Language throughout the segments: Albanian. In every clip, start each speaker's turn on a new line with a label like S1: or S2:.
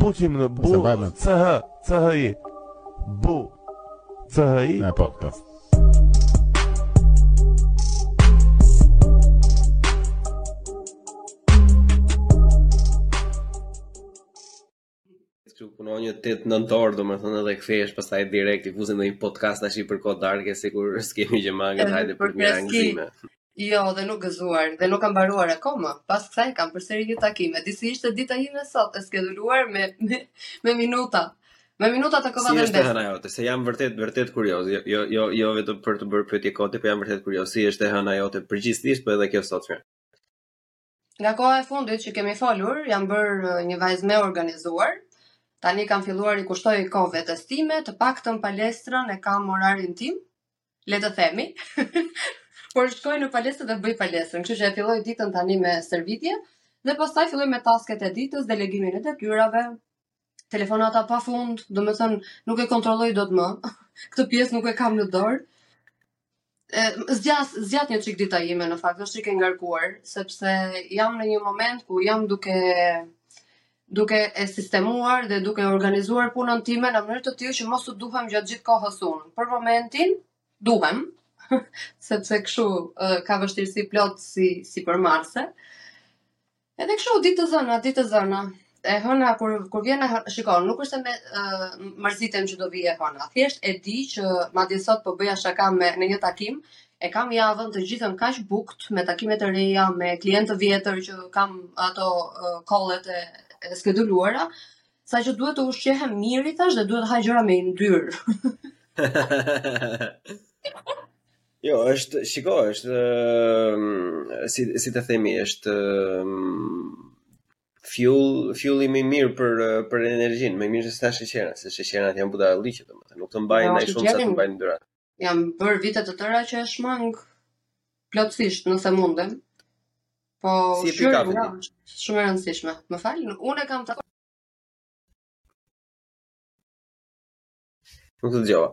S1: Putim në bu, CH, CHI. Bu, CHI.
S2: Ne, po, po.
S3: punon një 8 nëntor, do më thënë edhe kthehesh pastaj direkt i fusim në një podcast tashi për kohë darke sikur s'kemi gjë mangët hajde
S4: për
S3: mirangëzime.
S4: Jo, dhe nuk gëzuar, dhe nuk kam mbaruar akoma. Pas kësaj kam përsëri një takim, e di si ishte dita ime sot e skeduluar me me, me minuta. Me minuta të kova
S3: si mbes. Si jote? Se jam vërtet, vërtet kurioz, jo, jo, jo, jo vetëm për të bërë pyetje kote, po jam vërtet kurioz, si është e hëna jote, përgjithësisht, po edhe kjo sot,
S4: Nga koha e fundit që kemi folur, jam bërë një vajzë më e organizuar. Tani kam filluar i kushtoj kohë vetes time, të paktën palestrën e kam orarin tim, le të themi. Por shkoj në palestër dhe bëj palestrën, kështu që e filloj ditën tani me stërvitje dhe pastaj filloj me tasket e ditës, delegimin e detyrave, telefonata pa fund, do me thënë nuk e kontrolloj dot më, këtë pjesë nuk e kam në dorë. Zgjas, zgjat një çik dita ime në fakt, është çik e ngarkuar, sepse jam në një moment ku jam duke duke e sistemuar dhe duke organizuar punën time në mënyrë të tillë që mos të duhem gjatë gjithë kohës unë. Për momentin duhem, sepse kështu ka vështirësi plot si sipërmarrëse. Edhe kështu ditë të zëna, ditë të zëna. E hëna kur kur vjen e hëna, shikon, nuk është se me uh, mërzitem që do vijë e hëna. Thjesht e di që madje sot po bëja shaka me në një takim, e kam javën të gjithën kaq bukt me takime të reja, me klientë të vjetër që kam ato uh, kollet e, e skeduluara, sa që duhet të ushqehem mirë i thash dhe duhet të ha gjëra me yndyrë.
S3: Jo, është, shiko, është, si, si të themi, është fuel, fueli më i mirë për, për energjinë, më i mirë se sa sheqerat, se sheqerat janë budallëqe, do me thënë, nuk të mbajnë
S4: jo,
S3: ndaj shumë sa të mbajnë yndyrat.
S4: Jam bërë vite të tëra që e shmang plotësisht, nëse mundem, po
S3: si e shumë,
S4: ja, shumë e rëndësishme. Më fal, unë e kam të...
S3: Nuk të dëgjova.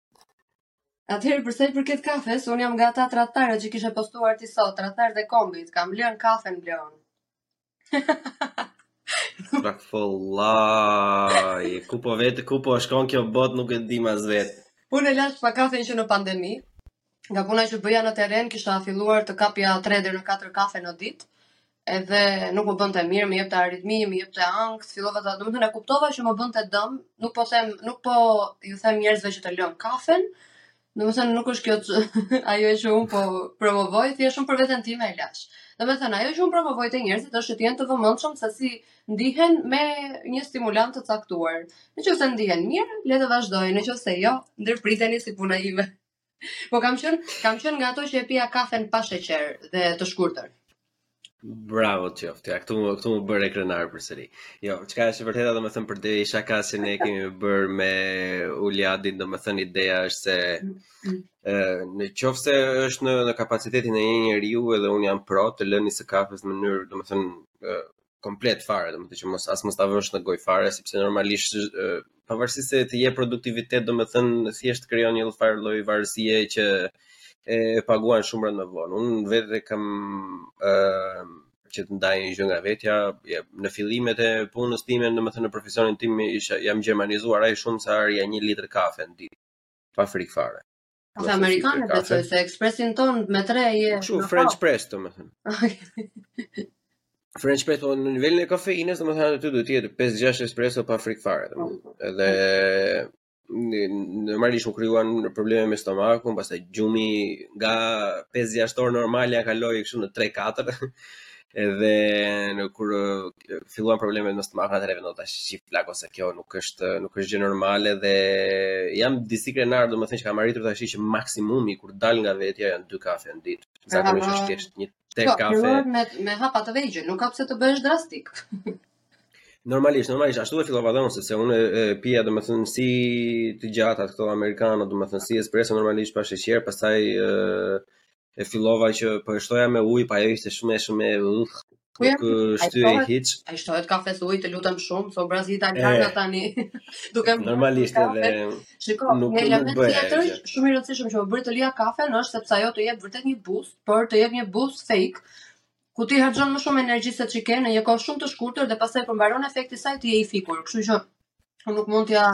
S4: Atëherë përsa i përket kafes, unë jam nga ata tradhtarët që kishe postuar ti sot, tradhtarët e kombit, kam lënë kafen Bleron.
S3: Strakfollaj, ku po vete, ku po shkon kjo botë nuk e di as vetë.
S4: Unë e lashë pra kafen që në pandemi, nga puna që bëja në terren kisha filluar të kapja 3 deri në 4 kafe në ditë edhe nuk më bënte mirë, më jepte aritmi, më jepte ankth, fillova ta, domethënë e kuptova që më bënte dëm, nuk po them, nuk po ju them njerëzve që të lënë kafen, domethënë nuk është kjo ajo që un po promovoj, thjesht unë për veten time e lash. Domethënë ajo që un promovoj te njerëzit është që të jenë të vëmendshëm se si ndihen me një stimulant të caktuar. Në qoftë se ndihen mirë, le të vazhdojnë, në qoftë se jo, ndërpriteni si puna ime. Po kam qen, kam qen nga ato që e pija kafen pa sheqer dhe të shkurtër.
S3: Bravo të qoftë. Këtu këtu më bëre krenar përsëri. Jo, çka është e vërteta domethën për deri shaka se ne e kemi bër me Uliadin domethën ideja është se ë në qoftë se është në në kapacitetin e një njeriu edhe un jam pro të lënies së kafes në mënyrë domethën komplet fare, domethënë që mos as mos ta vësh në gojë fare, sepse normalisht pavarësisht se të jep produktivitet, domethënë thjesht të krijon një farë lloj varësie që e paguan shumë rëndë më vonë. Unë vetë kam ë që të ndaj një gjë nga vetja, në fillimet e punës time, domethënë në profesionin tim isha jam gjermanizuar aq shumë sa arrija një litër kafe në ditë pa frikë fare.
S4: Po tha
S3: amerikano
S4: besoj se ekspresin ton me tre e.
S3: Kështu French press domethënë. Okej. French press po në nivelin e kafeinës domethënë aty duhet të jetë 5-6 espresso pa frik fare domethënë. Edhe normalisht u krijuan probleme me stomakun, pastaj gjumi nga 5-6 orë normale ja kaloi kështu në 3-4. Edhe në kur filluan problemet me stomakun atëherë e vendosa thashë shif plako se kjo nuk është nuk është gjë normale dhe jam disi krenar domethënë që kam arritur tash që maksimumi kur dal nga vetja janë dy kafe në ditë. Zakonisht është thjesht një tek
S4: po,
S3: kafe.
S4: Me me hapa të vegjël, nuk ka pse të bëhesh drastik.
S3: Normalisht, normalisht, ashtu e fillova dhe unë, sepse unë e, e pija, dhe më thënë, si të gjatat këto amerikano, dhe më thënë, si espresso, normalisht pa sheqer, pasaj e, e fillova që po e shtoja me ujë, pa ajo ishte shumë e shumë e uh, nuk
S4: shtyhej
S3: hiç.
S4: Ai shtohet kafe te ujit, të lutem shumë, se obraz
S3: i
S4: italian na tani. Duke më
S3: normalisht edhe
S4: Shiko,
S3: nuk
S4: e
S3: jam
S4: tjetër, shumë i rëndësishëm që më bëri të lija kafen, është sepse ajo të jep vërtet një boost, por të jep një boost fake. Ku ti harxhon më shumë energji seç i ke në një kohë shumë të shkurtër dhe pastaj kur mbaron efekti i saj ti je i fikur. Kështu që unë nuk mund
S3: t'ia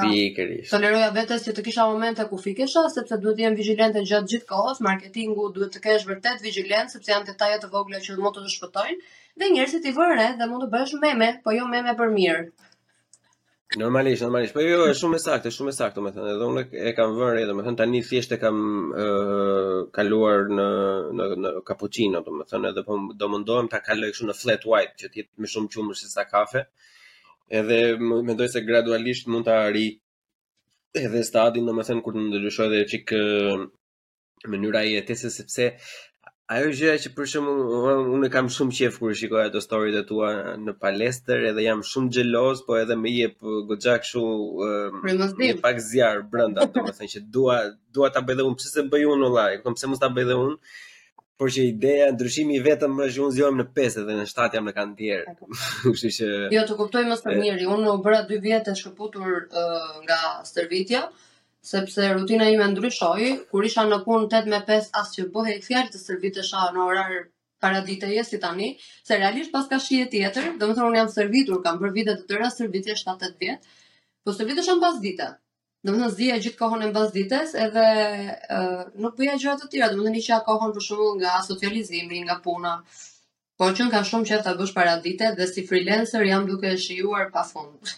S4: toleroja vetes që të kisha momente ku fikesha sepse duhet të jem vigjilente gjatë gjithë kohës, marketingu duhet të kesh vërtet vigjilencë sepse janë detaje të vogla që mund të të shpëtojnë dhe njerëzit i vënë re dhe mund të bëhesh meme, po jo meme për mirë.
S3: Normalisht, normalisht. Po jo, është shumë e saktë, është shumë e saktë, domethënë, edhe unë e kam vënë re, domethënë tani thjesht e kam ë uh, kaluar në në në cappuccino, domethënë, edhe po do mundohem ta kaloj kështu në flat white, që të jetë më shumë qumësht se sa kafe. Edhe mendoj se gradualisht mund ta arrij edhe stadin, domethënë kur të ndryshoj edhe çik mënyra e jetesës sepse ajo gjë që për shembull unë kam shumë qejf kur shikoj ato story të tua në palestër edhe jam shumë xheloz po edhe më jep uh, goxha kështu një um, pak zjarr brenda domethënë që dua dua ta bëj dhe unë pse se bëj unë vëlla e kupton pse mos ta bëj dhe unë por që ideja ndryshimi i vetëm është që unë zgjohem në 5 edhe në 7 jam në kantier kështu që
S4: jo të kuptoj më së miri unë u bëra 2 vjet të shkëputur uh, nga stërvitja sepse rutina ime ndryshoi, kur isha në punë 8 me 5 as që bëhej të stërvitesha në orar paraditeje si tani, se realisht paska shije tjetër, domethënë unë jam stërvitur, kam bërë vite të tëra stërvitje 7-8 vjet, po stërvitesha mbasdite, domethënë zija gjithë kohën e mbasdites, edhe uh, nuk bëja gjëra të tjera, domethënë hiqja kohën për shembull nga socializimi, nga puna, Po që kam shumë qejf ta bësh paradite dhe si freelancer jam duke e shijuar pa fund.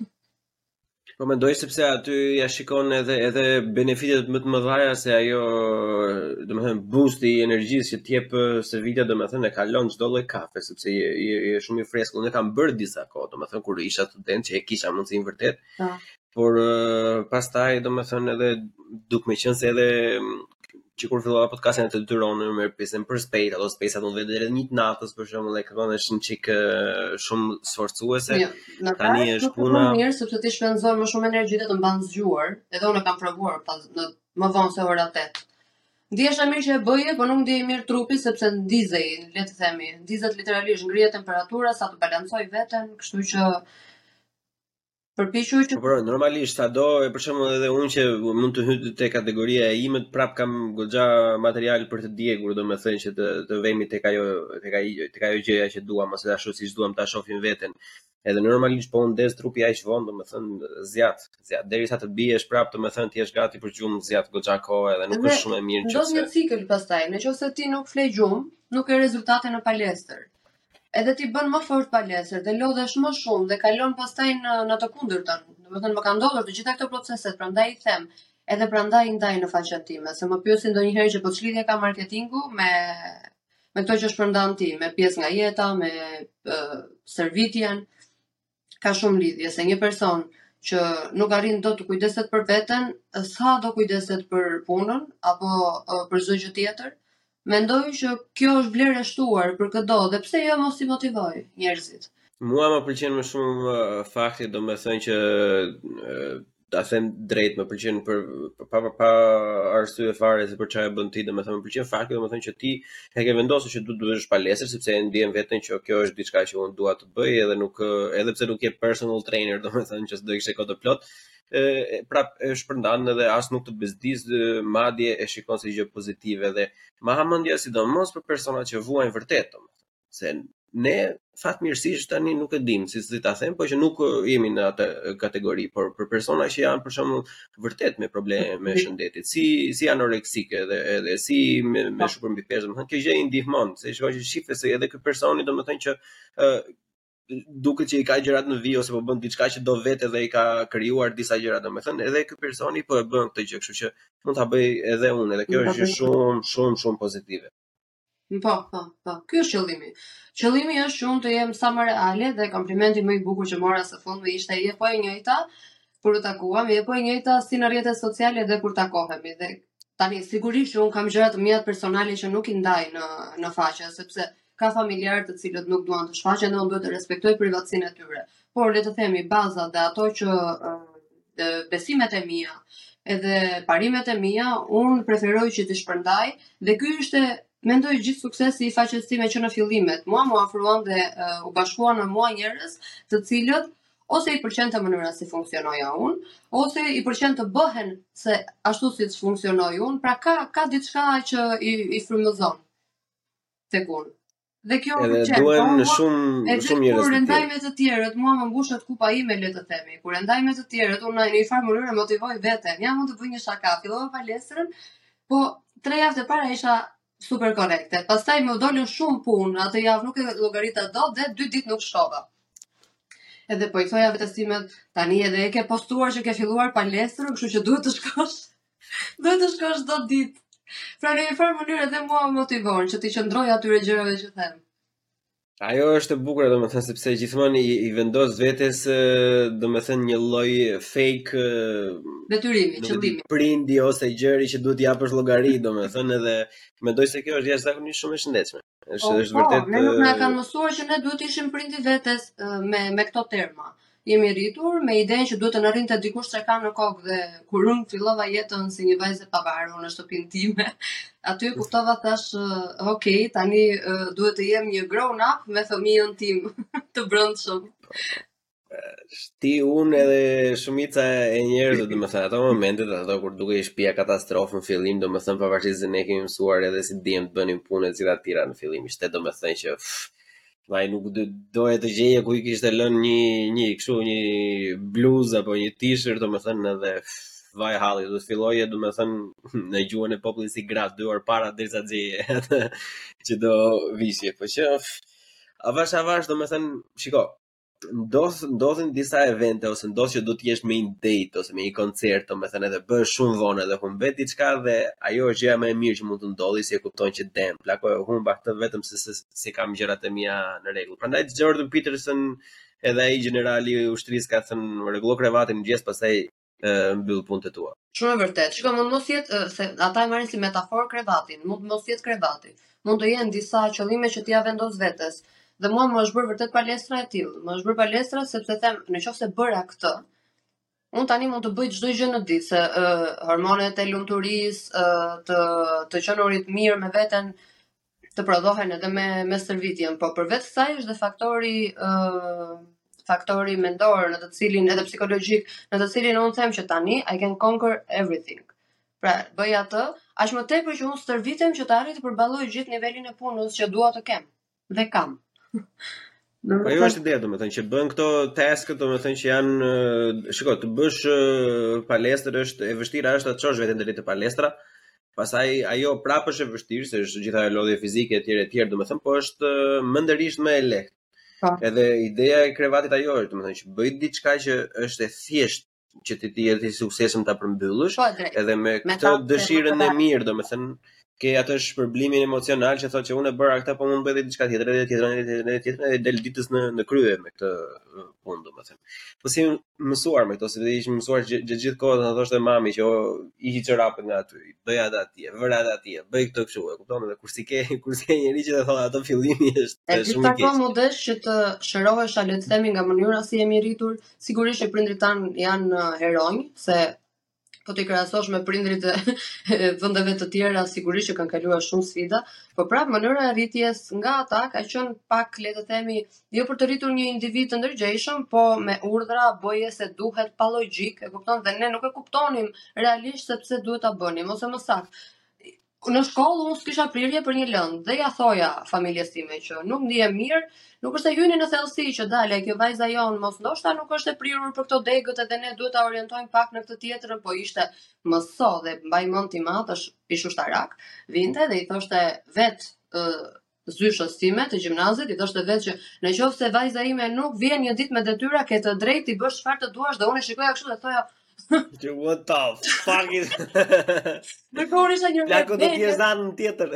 S3: Po mendoj sepse aty ia shikon edhe edhe benefitet më të mëdha se ajo, domethënë boost i energjisë që të jep stërvitja domethënë e kalon çdo lloj kafe sepse je, je, je shumë i freskët. Unë kam bërë disa kohë, domethënë kur isha student që e kisha mundësinë vërtet.
S4: Po.
S3: por pastaj domethënë edhe duke qenë se edhe që kur fillova podcastin e detyron më merr pjesën për spejt, ato spejt sa të dhe dhe një të natës për shumë dhe këpon është një çikë shumë sforcuese.
S4: Ja, jo,
S3: tani është puna...
S4: Jo mirë, sepse ti shpenzon më shumë energji dhe të mban zgjuar, edhe unë e kam provuar pas, në, më vonë se ora 8. Ndihesha mirë që e bëja, por nuk ndihej mirë trupi sepse ndizej, le të themi, ndizet literalisht, ngrihet temperatura sa të balancojë veten, kështu që Përpiqu që
S3: po, normalisht sado për shembull edhe unë që mund të hyj te kategoria e imët, prap kam goxha material për të djegur, domethënë që të të vemi tek ajo tek ajo tek ajo gjëja që duam ose ashtu siç duam ta shohim veten. Edhe normalisht po u ndez trupi aq vonë, domethënë zgjat, zgjat derisa të biesh prap, domethënë të jesh gati për gjumë zgjat goxha kohë edhe nuk është shumë e mirë
S4: nëse. Është
S3: një
S4: cikël pastaj, nëse ti nuk fle gjumë, nuk ke rezultate në palestër. edhe ti bën më fort palestër dhe lodhesh më shumë dhe kalon pastaj në në të kundërtën. Domethënë më kanë ndodhur të gjitha këto proceset, prandaj i them, edhe prandaj i ndaj në faqen time, se më pyesin ndonjëherë që po ç'lidhje ka marketingu me me këto që shpërndan ti, me pjesë nga jeta, me uh, stërvitjen. ka shumë lidhje se një person që nuk arrin dot të kujdeset për veten, s'ka do kujdeset për punën apo për çdo gjë tjetër. Mendoj që kjo është vlerë e shtuar për këdo dhe pse jo mos i motivoj njerëzit.
S3: Mua më pëlqen më shumë fakti, domethënë që ta them drejt, më pëlqen për pa pa, pa arsye fare se për çfarë e bën ti, domethënë më pëlqen fakti domethënë që ti e ke vendosur që do të bësh palestër sepse e ndjen veten që kjo është diçka që unë dua të bëj edhe nuk edhe pse nuk je personal trainer, domethënë që s'do ishte kot plot, e prap e shpërndan edhe as nuk të bezdis madje e shikon si gjë pozitive dhe ma ha mendja sidomos për personat që vuajnë vërtet domethënë se ne fatmirësisht tani nuk e dimë si si ta them, por që nuk jemi në atë kategori, por për persona që janë për shembull vërtet me probleme me shëndetit, si si anoreksikë edhe edhe si me, me
S4: po.
S3: shumë mbipeshë, domethënë kjo gjë i ndihmon, se shikon që shifet se edhe ky personi domethënë që ë duket që i ka gjërat në vijë ose po bën diçka që do vetë dhe i ka krijuar disa gjëra domethënë edhe ky personi po e bën këtë gjë, kështu që mund ta bëj edhe unë, edhe kjo është gjë shumë shumë shumë pozitive.
S4: Po, po, po. Ky është qëllimi. Qëllimi është që unë të jem sa më reale dhe komplimenti më i bukur që mora së fundmi ishte je po e njëjta kur u takuam, je po e njëjta si në rrjetet sociale dhe kur takohemi dhe tani sigurisht që unë kam gjëra të mia personale që nuk i ndaj në në faqe sepse ka familjarë të cilët nuk duan të shfaqen dhe unë duhet të respektoj privatësinë e tyre. Por le të themi bazat dhe ato që uh, besimet e mia edhe parimet e mia, unë preferoj që t'i shpërndaj dhe ky ishte mendoj gjithë suksesi i faqes sime që në fillimet. Mua m'u afruan dhe uh, u bashkuan me mua njerëz të cilët ose i pëlqente mënyra si funksionoja unë, ose i pëlqente të bëheshin ashtu si funksionoj unë, pra ka, ka diçka që i, i frymëzon tek unë. Dhe kjo më pëlqen.
S3: Edhe
S4: duhen po,
S3: shumë
S4: edhe
S3: shumë njerëz.
S4: Kur e
S3: ndaj
S4: me të tjerët, mua më mbushet kupa ime le të themi. Kur e ndaj me të tjerët, unë në një farë mënyrë motivoj veten. Ja mund të bëj një shaka, fillova palestrën, po tre javë të para isha super korrekte. Pastaj më dolën shumë punë, atë javë nuk e llogarita dot dhe dy ditë nuk shkova. Edhe po i thoja vetes tani edhe e ke postuar që ke filluar palestrën, kështu që duhet të shkosh. Duhet të shkosh çdo ditë. Pra në një farë mënyrë edhe mua më motivon që t'i qëndroj atyre gjërave që them.
S3: Ajo është e bukura, domethënë sepse gjithmonë i, i vendos vetes domethënë një lloj fake
S4: detyrimi, qëllimi.
S3: Prindi ose njeri që duhet t'i japësh llogari, domethënë edhe mendoj se kjo është jashtëzakonisht shumë e shëndetshme. Është
S4: po,
S3: është
S4: po,
S3: vërtet.
S4: Ne nuk na
S3: e
S4: kanë mësuar që ne duhet të ishim prind i vetes me me këto terma. Jemi rritur me idenë që duhet të na rrinte dikush çekan në kokë dhe kur unë fillova jetën si një vajzë e pavarur në shtëpinë time, aty e kuptova thashë, ok, tani duhet të jem një grown up me fëmijën tim të brendshëm.
S3: Si unë edhe shumica e njerëzve, domethënë ato momentet ato kur dukej shpia katastrofë në fillim, domethënë pavarësisht se ne kemi mësuar edhe s'dinim të bënim punë të cilat tira në fillim, ishte domethënë që vaj nuk do dije të gjeje ku i kishte lënë një një kështu një bluzë apo një t-shirt, domethënë edhe vaj halli, do të filloje domethënë në gjuhën e popullit si grat dy orë para derisa gjeje atë që do vishje, po që avash avash domethënë, shiko, ndodh ndodhin disa evente ose ndodh që duhet të jesh në një date ose në një koncert, domethënë edhe bëhesh shumë vonë edhe humbet diçka dhe ajo është gjëja më e mirë që mund të të ndodhi se e kupton që damn, plako e humba këtë vetëm se se, s'i kam gjërat e mia në rregull. Prandaj Jordan Peterson edhe ai gjenerali i ushtrisë ka thënë rregullo krevatin në mëngjes, pastaj mbyll punët e tua.
S4: Shumë e vërtetë. Shiko, mund të mos jetë se ata e marrin si metaforë krevatin, mund të mos jetë krevati. Mund të jenë disa qëllime që ti ia vendos vetes. Dhe mua më është bërë vërtet palestra e tillë. Më është bërë palestra sepse them, në qoftë se bëra këtë, un tani mund të bëj çdo gjë në ditë, se uh, hormonet e lumturisë, uh, të të qenurit mirë me veten, të prodhohen edhe me me stërvitjen, po përveç kësaj është dhe faktori ë uh, faktori mendor në të cilin edhe psikologjik, në të cilin unë them që tani I can conquer everything. Pra, bëj atë, aq më tepër që unë stërvitem që të arrij të përballoj gjithë nivelin e punës që dua të kem dhe kam.
S3: Po ajo është ideja, domethënë që bën këto task, domethënë që janë, shiko, të bësh palestër është, e vështira është të çosh veten deri te palestra. Pastaj ajo prapë është e vështirë se është gjithë ajo lodhje fizike etj etj, domethënë po është mendërisht më e lehtë.
S4: Po.
S3: Edhe ideja e krevatit ajo është, domethënë që bëj diçka që është e thjeshtë, që ti të jesh i suksesshëm ta përmbyllësh
S4: po,
S3: edhe me këtë dëshirën e mirë, domethënë ke atë shpërblimin emocional që thua që unë e bëra këtë, po mund të bëj diçka tjetër, edhe tjetër, edhe tjetër, edhe tjetër, edhe del ditës në në krye me këtë uh, punë, domethënë. Po s'je mësuar me këto, sepse ishim mësuar që gjithë gjithë kohën na thoshte mami që hiqi çorapet nga aty, bëj atë atje, vër atë atje, bëj këtë kështu, e kupton, edhe kur s'i ke, kur s'i ke njeri që t'i thotë ato fillimi është shumë i keq.
S4: Edhe ti të takon madje që të shërohesh a le të themi nga mënyra si jemi rritur, Sigurisht që prindërit tanë janë uh, heronj, se po t'i krahasosh me prindërit e vendeve të tjera, sigurisht që kanë kaluar shumë sfida, por prap mënyra e rritjes nga ata ka qenë pak le të themi, jo për të rritur një individ të ndërgjegjshëm, po me urdhra bëje se duhet pa logjikë, e kupton dhe ne nuk e kuptonim realisht se pse duhet ta bënim ose më saktë Në shkollë unë s'kisha prirje për një lëndë dhe ia thoja familjes time që nuk ndihem mirë, nuk është se hyni në thellësi që dale kjo vajza jonë, mos ndoshta nuk është e prirur për këto degët edhe ne duhet ta orientojmë pak në këtë tjetrën, po ishte mëso dhe mbaj mend timat ishte ish ushtarak, vinte dhe i thoshte vet zyshës time të gjimnazit, i thoshte vetë që në qoftë se vajza ime nuk vjen një ditë me detyra, ke të drejtë të bësh çfarë të duash dhe unë e shikoja kështu dhe thoja
S3: Që what the fuck is...
S4: Ndërkohë unë isha një rebele...
S3: Plako do
S4: t'je
S3: zanë në tjetër.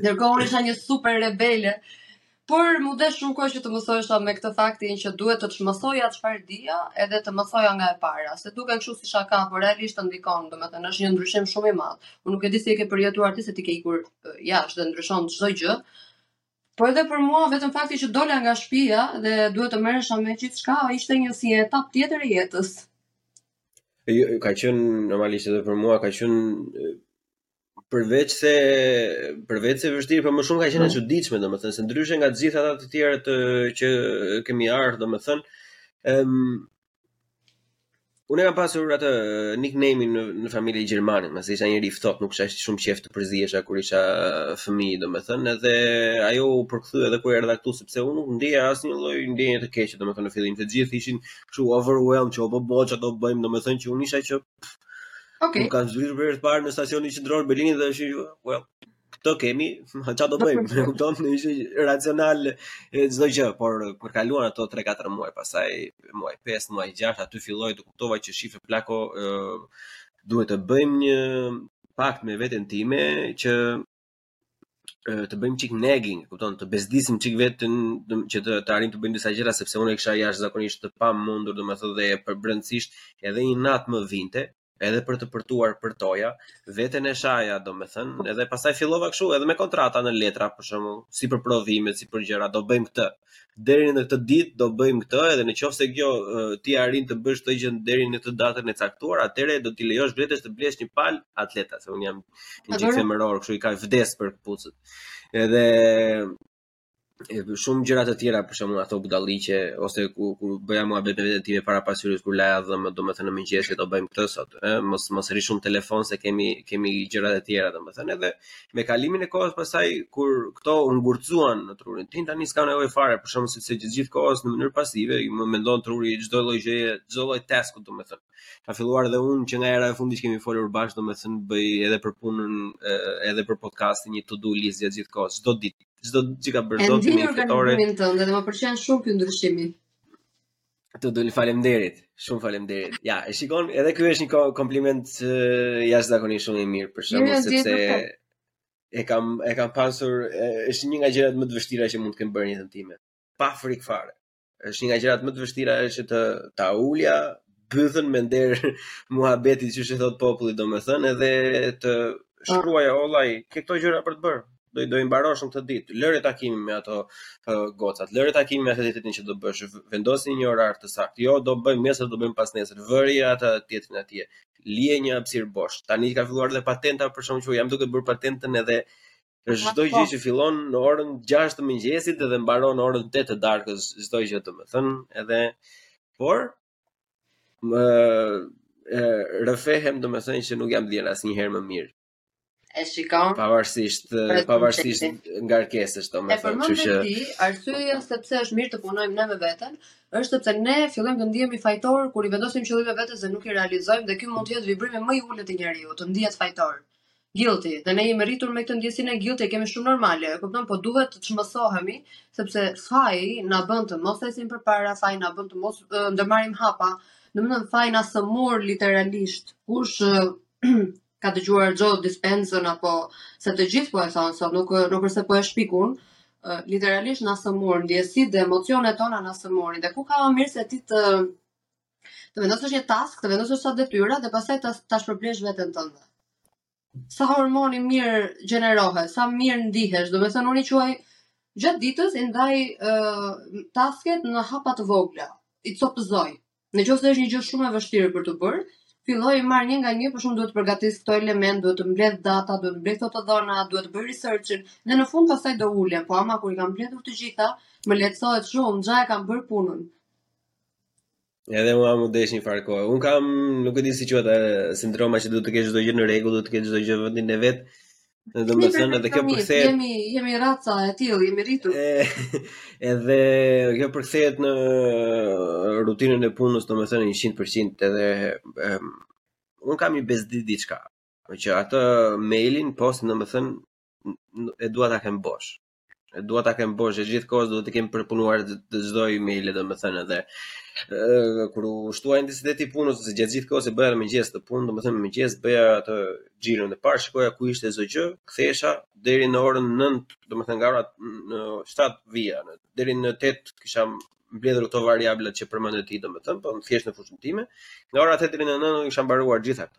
S4: Ndërkohë unë isha një super rebele. Por m'u desh shumë kohë që të mësohesha me këtë faktin që duhet të të mësoja çfarë dija edhe të mësoja nga e para. Se duken kështu si shaka, por realisht të ndikon, domethënë është një ndryshim shumë i madhë. Unë nuk e di si e ke përjetuar ti se ti ke ikur jashtë dhe ndryshon çdo gjë. Por edhe për mua vetëm fakti që dola nga shtëpia dhe duhet të merresha me gjithçka ishte një si etapë tjetër e jetës.
S3: E jo, ka qenë normalisht edhe për mua ka qenë përveçse përveçse e vështirë, por më shumë ka qenë e çuditshme, domethënë se ndryshe nga të gjithë ata të tjerët që kemi ardhur, domethënë, ëm Unë kam pasur atë nickname-in në, në familje Gjermani, ma se isha njeri i ftohtë, nuk kisha shumë qejf të përzihesha kur isha fëmijë, domethënë, edhe ajo u përkthy edhe kur erdha këtu, sepse unë nuk ndjeja asnjë lloj ndjenje të keqe, domethënë, në fillim, të gjithë ishin kështu overwhelmed, që o bo bo çfarë do bëjmë, domethënë, që unë isha që...
S4: Okay.
S3: Unë kam zbritur për herë të parë në stacionin qendror të Berlinit dhe është well, Këto kemi, çfarë do bëjmë? Më kupton, ishte racional çdo gjë, por kur kaluan ato 3-4 muaj, pastaj muaji 5, muaji 6, aty filloi, e kuptova që shife plako ë duhet të bëjmë një pakt me veten time që të bëjmë çik nagging, kupton, të bezdisim çik veten që të të arrijmë të bëjmë disa gjëra sepse unë e kisha jashtëzakonisht të pamundur, domethënë dhe përbrendësisht edhe një natë më vinte, edhe për të përtuar përtoja, veten e shaja, domethënë, po. edhe pastaj fillova kështu, edhe me kontrata në letra, për shembull, si për provime, si për gjëra, do bëjmë këtë. Deri në këtë ditë, do bëjmë këtë, edhe në qoftë se kjo ti arrin të bësh këtë gjënë deri në këtë datën e caktuar, atëherë do t'i lejosh vetes të blesh një palë atlete, se unë jam një çik femëror, kështu që vdes për këpucët. Edhe shumë gjëra të tjera për shembull ato budalliqe ose kur kur bëja me veten veten time para pasqyrës kur laja dhëmbët domethënë në mëngjes që do bëjmë këtë sot ë mos mos rri shumë në telefon se kemi kemi gjëra të tjera domethënë edhe me kalimin e kohës pastaj kur këto u ngurtësuan në trurin tim tani s'kam nevojë fare për shembull sepse gjithë gjithë kohës në mënyrë pasive më mendon truri çdo lloj gjëje çdo lloj tasku domethënë ka filluar dhe unë që nga hera e fundit që kemi folur bashkë domethënë bëj edhe për punën edhe për podcastin një to do list gjithë kohës çdo ditë çdo gjë që kam bërë dot
S4: e
S3: fi tore.
S4: Unë të nderoj, më pëlqen shumë ky ndryshim.
S3: Të do të faleminderit, shumë faleminderit. Ja, e shikon, edhe ky është një kompliment jashtëzakonisht shumë i mirë për shkak
S4: jo,
S3: jo,
S4: sepse
S3: e kam e kam pasur është një nga gjërat më të vështira që mund të kem bërë në jetën time. Pa frikë fare. është një nga gjërat më të vështira është që të ta ulja bythën me nder muhabeti siç thot populli domethënë edhe të shkruaj o vllai ke këto gjëra për të bërë do i do i mbarosh në këtë ditë lëre takimin me ato uh, gocat lëre takimin me atë ditën që do bësh vendosni një orar të saktë jo do bëjmë nesër do bëjmë pas nesër vëre atë tjetrin atje lije një hapësirë bosh tani ka filluar dhe patenta për shkak që jam duke bërë patentën edhe Është çdo gjë po. që fillon në orën 6 të mëngjesit dhe mbaron në orën 8 të darkës, çdo gjë domethënë, edhe por më e, rrëfehem domethënë që nuk jam ndjerë asnjëherë më mirë.
S4: E shikon?
S3: Pavarësisht pavarësisht ngarkesës domethënë, kështu që. E përmende që...
S4: ti, arsyeja sepse është mirë të punojmë ne me veten, është sepse ne fillojmë të ndihemi fajtor kur i vendosim qëllime vetes dhe nuk i realizojmë dhe ky mund të jetë vibrimi më i ulët i njeriut, të ndihet fajtor. Guilty, dhe ne jemi rritur me këtë ndjesinë e guilty, e kemi shumë normale, e kupton, po duhet të çmësohemi, sepse faji na bën të mos ecim përpara, faji na bën të mos ndërmarrim hapa. Domethënë faji na sëmur literalisht. Kush ka dëgjuar Joe Dispenzën apo se të gjithë po e thonë sot, nuk nuk është se po e shpik unë, uh, literalisht na sëmur ndjesitë dhe emocionet tona na sëmurin. Dhe ku ka më mirë se ti të Të vendosësh një task, të vendosësh ca detyra dhe pastaj ta ta shpërblesh veten tënde. Sa hormon i mirë gjenerohet, sa mirë ndihesh, domethënë unë quaj gjatë ditës i ndaj uh, tasket në hapa të vogla, i copëzoj. Në qoftë se është një gjë shumë e vështirë për t'u bërë, filloj i marr një nga një, për shembull duhet të përgatis këto elemente, duhet të mbledh data, duhet të mbledh këto të dhëna, duhet të bëj researchin dhe në fund pastaj do ulem, po ama kur i kam mbledhur të gjitha, më lehtësohet shumë, gjysmën e kam bërë punën.
S3: Edhe mua m'u desh një farë kohë. Un kam, nuk e di si quhet sindroma që duhet të jetë çdo gjë në rregull, duhet të ketë çdo gjë vendin e vet. Domethënë edhe kjo përkthehet...
S4: Jemi, jemi raca e tillë, jemi rritur.
S3: edhe kjo përkthehet në rutinën e punës, domethënë 100% edhe... Um, unë kam një bezdi diçka, që atë mailin, postën, domethënë, e dua ta kem bosh. e dua ta kem bosh e gjithë kohës duhet të kem përpunuar çdo email domethënë edhe kur u shtua intensiteti i punës se gjatë gjithë kohës e bëja në mëngjes këtë punë domethënë në mëngjes bëja atë xhiron e parë shikoja ku ishte çdo gjë ktheja deri në orën 9 domethënë nga ora 7 vija në deri në 8 kisha mbledhur këto variabla që përmende ti domethënë po thjesht në fushën time nga ora 8 deri në 9 kisha mbaruar gjithë ato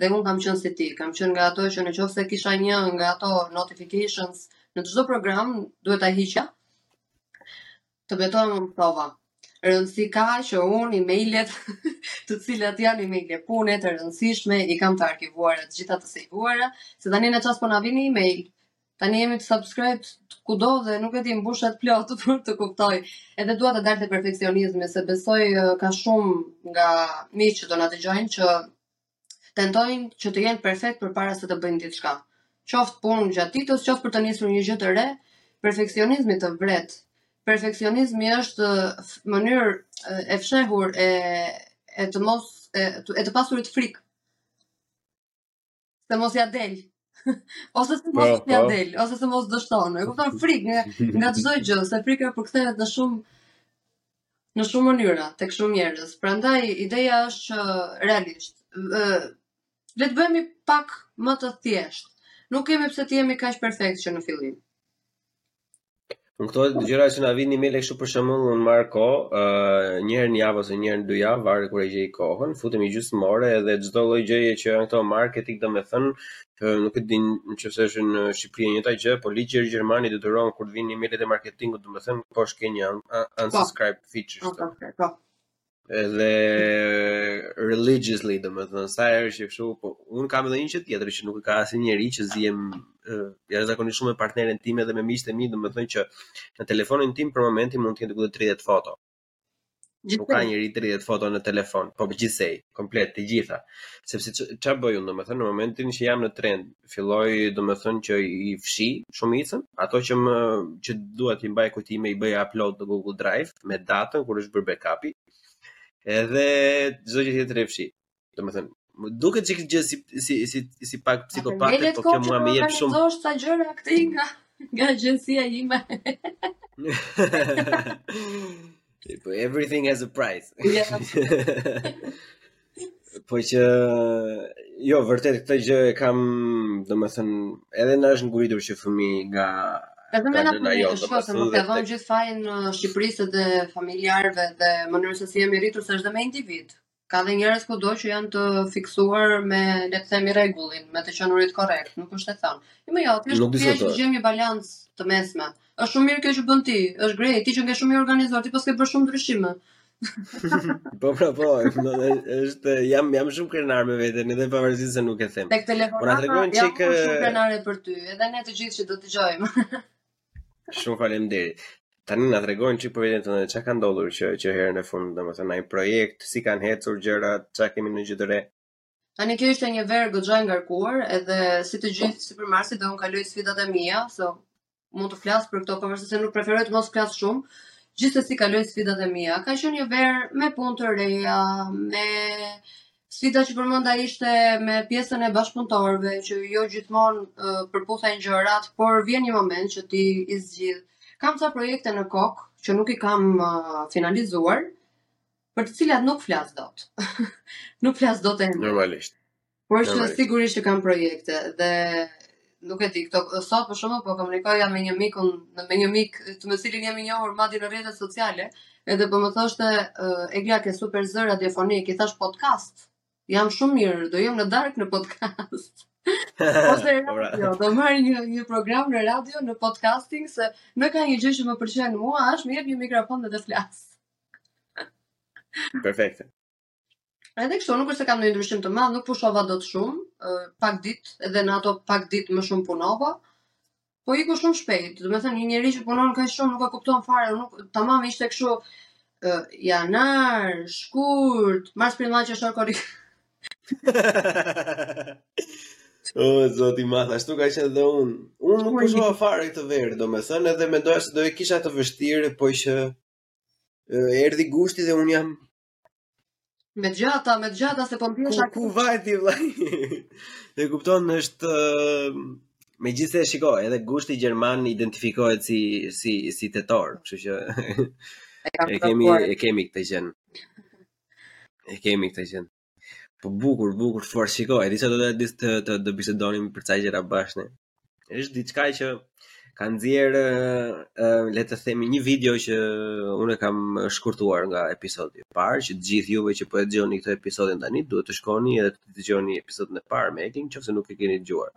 S4: Dhe unë kam qenë si ti, kam qenë nga ato që në qofë se kisha një nga ato notifications në çdo program, duhet ta hiqja. Të betohem unë provova. Rëndësi ka që unë emailet të cilat janë emaile pune të rëndësishme, i kam të arkivuara të gjitha të sejvuara, se tani në qasë po na vijnë email, Tani jemi të subscribe kudo dhe nuk e di mbushet plot për të kuptoj. Edhe dua të dal te perfeksionizmi se besoj ka shumë nga njerëz që do na dëgjojnë që tentojnë që të jenë perfekt përpara se të bëjnë diçka. Qoftë punë gjatë ditës, qoftë për të nisur një gjë të re, perfeksionizmi të vret. Perfeksionizmi është mënyrë e fshehur e e të mos e, e të pasurit frikë Se mos ia del. ose se mos
S3: po,
S4: ia
S3: po.
S4: del, ose se mos dështon. E kupton frikë nga nga çdo gjë, se frika përkthehet në shumë në shumë mënyra tek shumë njerëz. Prandaj ideja është që realisht, ë le të bëhemi pak më të thjeshtë. Nuk kemi pse të jemi kaq perfekt që në fillim.
S3: Në këto gjëra që na vijnë emaile kështu për shembull, unë marr kohë, uh, një herë në javë ose një herë në dy javë, varet kur e gjej kohën, futemi gjysmë ore dhe çdo lloj gjëje që janë këto marketing, domethënë, që nuk e din nëse është në Shqipëri e njëjta gjë, po ligji në Gjermani detyron kur të vijnë emailet e marketingut, domethënë, poshtë ke një unsubscribe feature.
S4: Po,
S3: po,
S4: po.
S3: Edhe religiously, domethënë, sa herë që kështu, po un kam edhe një gjë tjetër që nuk e ka asnjë njeri që zihem jashtëzakonisht shumë me partneren time edhe me miqtë e mi, domethënë që në telefonin tim për momentin mund të jenë 30 foto. Gjithsej. Nuk ka njeri 30 foto në telefon, po gjithsej, komplet të gjitha. Sepse ç'a bëj unë, domethënë në momentin që jam në tren, filloj domethënë që i fshi shumicën, ato që më që dua t'i mbaj kujtime i bëj upload në Google Drive me datën kur është bërë backupi. Edhe çdo gjë tjetër e fshi. Domethënë, më duket që këtë gjë si si si si pak
S4: psikopat,
S3: po kjo mua më jep shumë.
S4: Do të thosh gjëra këtë nga nga agjencia ime.
S3: Po everything has a price. Po që jo vërtet këto gjë e kam, domethënë, edhe na është ngulitur që fëmijë nga
S4: Edhe me
S3: në
S4: fëmi
S3: të jo, shkosë,
S4: mos ia
S3: hedhim
S4: gjithë fajin uh, Shqipërisë dhe familjarëve dhe mënyrës se si jemi rritur se është dhe me individ. Ka dhe njerëz kudo që janë të fiksuar me, le të themi, rregullin, me të qënurit korrekt, nuk është e thënë. I më jo, thjesht të gjejmë një balancë të mesme. është shumë mirë kjo që bën ti, është great, ti qenke shumë i organizuar, ti paske bërë shumë ndryshime.
S3: po pra po, është jam jam shumë krenar me veten, edhe pavarësisht se nuk e them.
S4: Tek telefonata.
S3: Por
S4: unë jam
S3: shumë
S4: krenare për ty, edhe ne të gjithë që do të dëgjojmë.
S3: shumë faleminderit. Tani na trego një çik për veten tënde, çka ka ndodhur që që herën e fundit, domethënë ai projekt, si kanë hecur gjërat, çka kemi ndonjë gjë të re.
S4: Tani kjo ishte një verë goxha e ngarkuar, edhe si të gjithë sipërmarrësit dhe unë kaloj sfidat e mia, so mund të flas për këto pavarësisht se nuk preferoj të mos flas shumë. Gjithsesi kaloj sfidat e mia. Ka qenë një verë me punë të reja, me sfida që përmenda ishte me pjesën e bashkëpunëtorëve që jo gjithmonë uh, përputhen gjërat, por vjen një moment që ti i zgjidh. Kam ca projekte në kokë që nuk i kam uh, finalizuar, për të cilat nuk flas dot. nuk flas dot ende.
S3: Normalisht.
S4: Por që sigurisht që kam projekte dhe nuk e di këto sot për shembull po komunikoja me një mikun në me një mik me të cilin jemi njohur madje në rrjetet sociale edhe po më thoshte e gja ke super zë radiofonik i thashë podcast jam shumë mirë do jem në darkë në podcast Ose radio, do marr një, një program në radio, në podcasting, se në ka një gjë që më pëlqen mua, është më jep një mikrofon dhe të flas.
S3: Perfekte.
S4: Edhe kështu, nuk është se kam një ndryshim të madh, nuk pushova dot shumë, pak ditë, edhe në ato pak ditë më shumë punova, po iku shumë shpejt, domethënë, një njeri që punon kaq shumë, nuk e kupton fare, nuk, tamam ishte kështu, uh, janar, shkurt, mars për që është orë
S3: O, oh, zoti madh, ashtu ka qenë dhe unë. Unë nuk pushova fare këtë verë, domethënë, edhe mendoja se do e kisha të vështirë, po që Erdhi gushti dhe unë jam
S4: me të gjata, me të gjata se po
S3: ndihesha
S4: ku,
S3: ku vajti vllai. e kupton është megjithëse shiko, edhe gushti gjerman identifikohet si, si, si tetor, kështu që e, kemi, e kemi këtë gjënë. E kemi këtë gjënë. Po bukur, bukur, çfarë shiko, desha do të të të, të, të bisedonim për ca gjëra bashkë. Është diçka që ka nxjerrë le të themi një video që unë kam shkurtuar nga episodi i parë, që të gjithë juve që po e dëgjoni këtë episodin tani duhet të shkoni edhe të dëgjoni episodin e parë me Etin, nëse nuk e keni dëgjuar.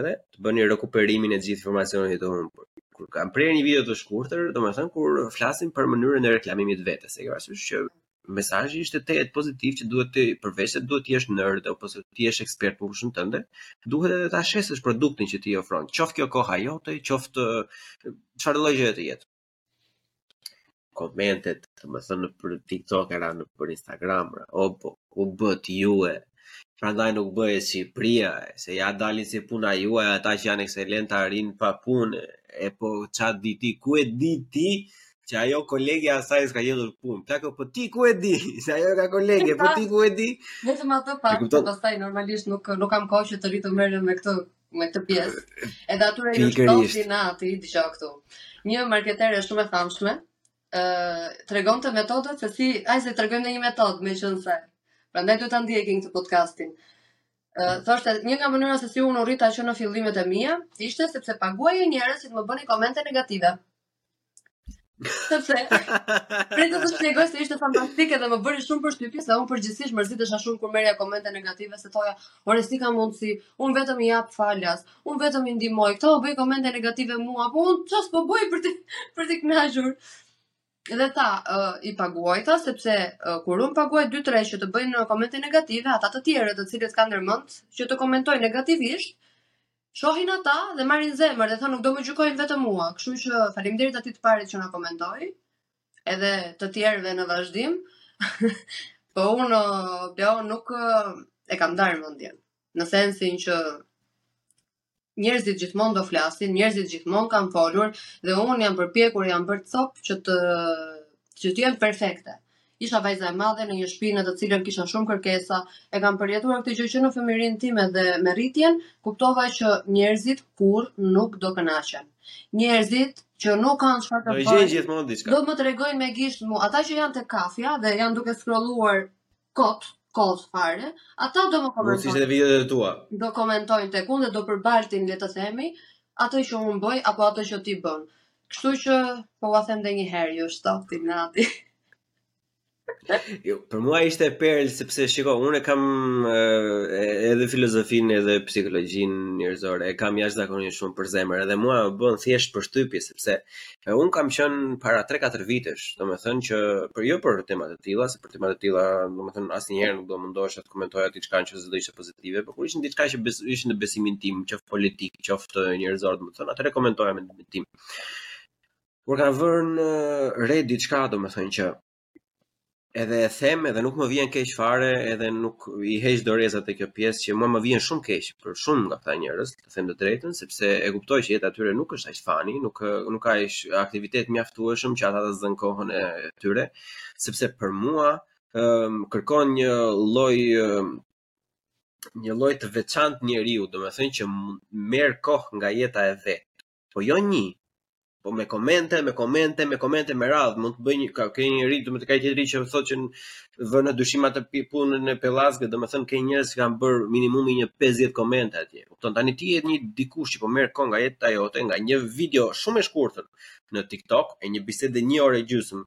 S3: Edhe të bëni rikuperimin e gjithë informacionit të humbur. Kur kam prerë një video të shkurtër, domethënë kur flasim për mënyrën e reklamimit të vetes, e ke parasysh që mesazhi ishte tejet pozitiv që duhet të përveçse duhet të jesh nerd apo se të jesh ekspert për fushën tënde, duhet edhe ta shesësh produktin që ti ofron, qoftë kjo koha jote, qoftë çfarë lloj gjëje të jetë. Komentet, domethënë nëpër TikTok-e e nëpër Instagram, ra, o po, u bëtë ju e Prandaj nuk bëhet Shqipëria, se ia dalin si puna juaj, ata që janë ekselentë rrinë pa punë. E po ça di ti, ku e di ti që ajo kolegja asaj s'ka gjetur punë. Plako, po ti ku e di? Se ajo ka kolege, po ti ku e di?
S4: Vetëm atë
S3: pa, po
S4: pastaj normalisht nuk nuk kam kohë që të rri të merrem me këtë me këtë pjesë. Edhe atyre ju shtofi nati, dëgjo këtu. Një marketere shumë e famshme, ë tregonte metodën se si ai se tregojmë një metodë meqenëse prandaj duhet ta ndjekin këtë podcastin. ë thoshte një nga mënyra se si unë u rrita që në fillimet e mia ishte sepse paguaja njerëz që të më bënin komente negative. Sepse prit të të shpjegoj se ishte fantastike dhe më bëri shumë përshtypje se unë përgjithsisht mërzitesha shumë kur merrja komente negative se thoja, "Ore si ka mundsi, unë vetëm i jap falas, Unë vetëm i ndihmoj. Këto më bëjnë komente negative mua, po unë çfarë po bëj për t'i për t'i kënaqur? Dhe tha, uh, i paguaja, sepse uh, kur unë paguaj 2-3 që të bëjnë komente negative, ata të tjerët të cilët kanë ndërmend, që të komentojnë negativisht, shohin ata dhe marrin zemër dhe thonë nuk do më gjykojnë vetëm mua. Kështu që faleminderit atij të parit që na komentoi, edhe të tjerëve në vazhdim. po unë, uh, nuk uh, e kam ndarë mendjen. në sensin që njerëzit gjithmonë do flasin, njerëzit gjithmonë kanë folur dhe unë jam përpjekur, jam bërë copë që të që të jem perfekte. Isha vajza e madhe në një shtëpi në të cilën kisha shumë kërkesa, e kam përjetuar këtë gjë që në fëmijërinë time dhe me rritjen kuptova që njerëzit kurrë nuk do kënaqen. Njerëzit që nuk kanë çfarë të bëjnë.
S3: Do gjithmonë diçka.
S4: Do më tregojnë me gisht mua, ata që janë te kafja dhe janë duke scrolluar kot, kot fare, ata do më komentojnë.
S3: Mund të videot e tua.
S4: Do komentojnë tek unë dhe do përbaltin, le të themi, atë që unë bëj apo atë që ti bën. Kështu që po ua them edhe një herë ju shtoftë inati.
S3: Jo, për mua ishte perlë sepse shiko, unë kam edhe filozofinë edhe psikologjinë njerëzore, e kam jashtëzakonisht shumë për zemër, edhe mua më bën thjesht përshtypje sepse unë kam qenë para 3-4 vitesh, domethënë që për jo për tema të tilla, për tema të tilla, domethënë asnjëherë nuk do mundohesha të komentoja diçka që s'do ishte pozitive, por kur ishin diçka që bes, ishin në besimin tim, qoftë politik, qoftë njerëzor, domethënë atëherë komentoja me mendimin tim. Kur kam vënë re diçka, domethënë që edhe e them edhe nuk më vjen keq fare, edhe nuk i heq dorezat te kjo pjesë që mua më vjen shumë keq për shumë nga këta njerëz, të them të drejtën, sepse e kuptoj që jeta e tyre nuk është aq fani, nuk nuk ka aq aktivitet mjaftueshëm që ata të zënë kohën e tyre, sepse për mua um, kërkon një lloj um, një lloj të veçantë njeriu, domethënë që merr kohë nga jeta e vet po jo një, po me komente, me komente, me komente me radhë, mund të bëj një, ka ke një rit, do të ketë tjetri që thotë që vë në dyshim atë punën e pellazgëve, domethënë ke njerëz që kanë bërë minimumi një 50 komente atje. Kupton tani ti je një dikush që po merr kohë nga jeta jote, nga një video shumë e shkurtër në TikTok e një bisede një orë e gjysmë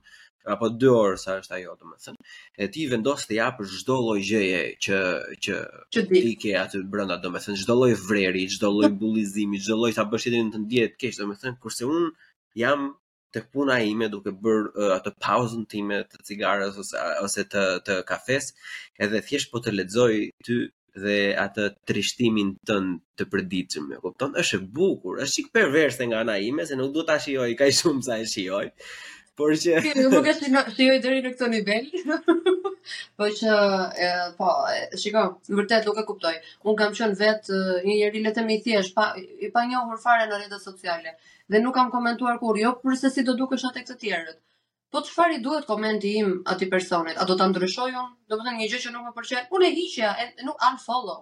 S3: apo dy orë sa është ajo, domethënë, e ti vendos të japësh çdo lloj gjëje që që
S4: që
S3: ti ke aty brenda, domethënë çdo lloj vreri, çdo lloj bullizimi, çdo lloj ta bësh tjetrin të ndihet keq, domethënë kurse un jam tek puna ime duke bër uh, atë pauzën time të cigares ose ose të të kafes, edhe thjesht po të lexoj ty dhe atë trishtimin tënd të përditshëm, e kupton? Është e bukur, është çik perverse nga ana ime se nuk duhet ta shijoj kaq shumë sa e shijoj. Por që
S4: nuk e shijoj deri në këtë nivel. po që e, po, shiko, në vërtet nuk e kuptoj. Un kam qenë vet një njeri le të themi i thjesht, pa i panjohur fare në rrjetet sociale dhe nuk kam komentuar kurrë, jo për se si do dukesha te të tjerët Po çfarë i duhet komenti im atij personit? A do ta ndryshoj unë? Domethënë një gjë që nuk më pëlqen, unë e hiqja, unfollow.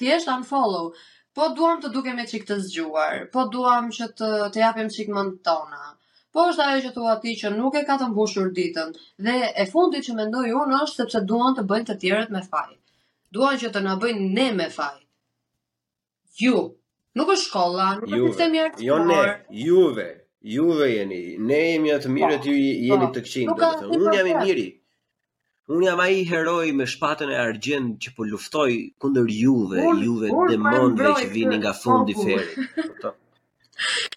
S4: Thjesht unfollow. Po duam të dukemi çik të zgjuar, po duam që të të japim çik mendt tona. Po është ajo që thua ti që nuk e ka të mbushur ditën dhe e fundit që mendoj unë është sepse duan të bëjnë të tjerët me faj. Duan që të na bëjnë ne me faj. Ju. Nuk është shkolla, nuk është sistemi arsimor.
S3: Jo ne, juve. Juve jeni. Ne jemi të mirët, po, ju
S4: po, jeni
S3: të këqinj, domethënë. Unë jam i miri. Unë jam ai heroi me shpatën e argjend që po luftoj kundër juve, juve demonëve që vini nga fundi i ferrit.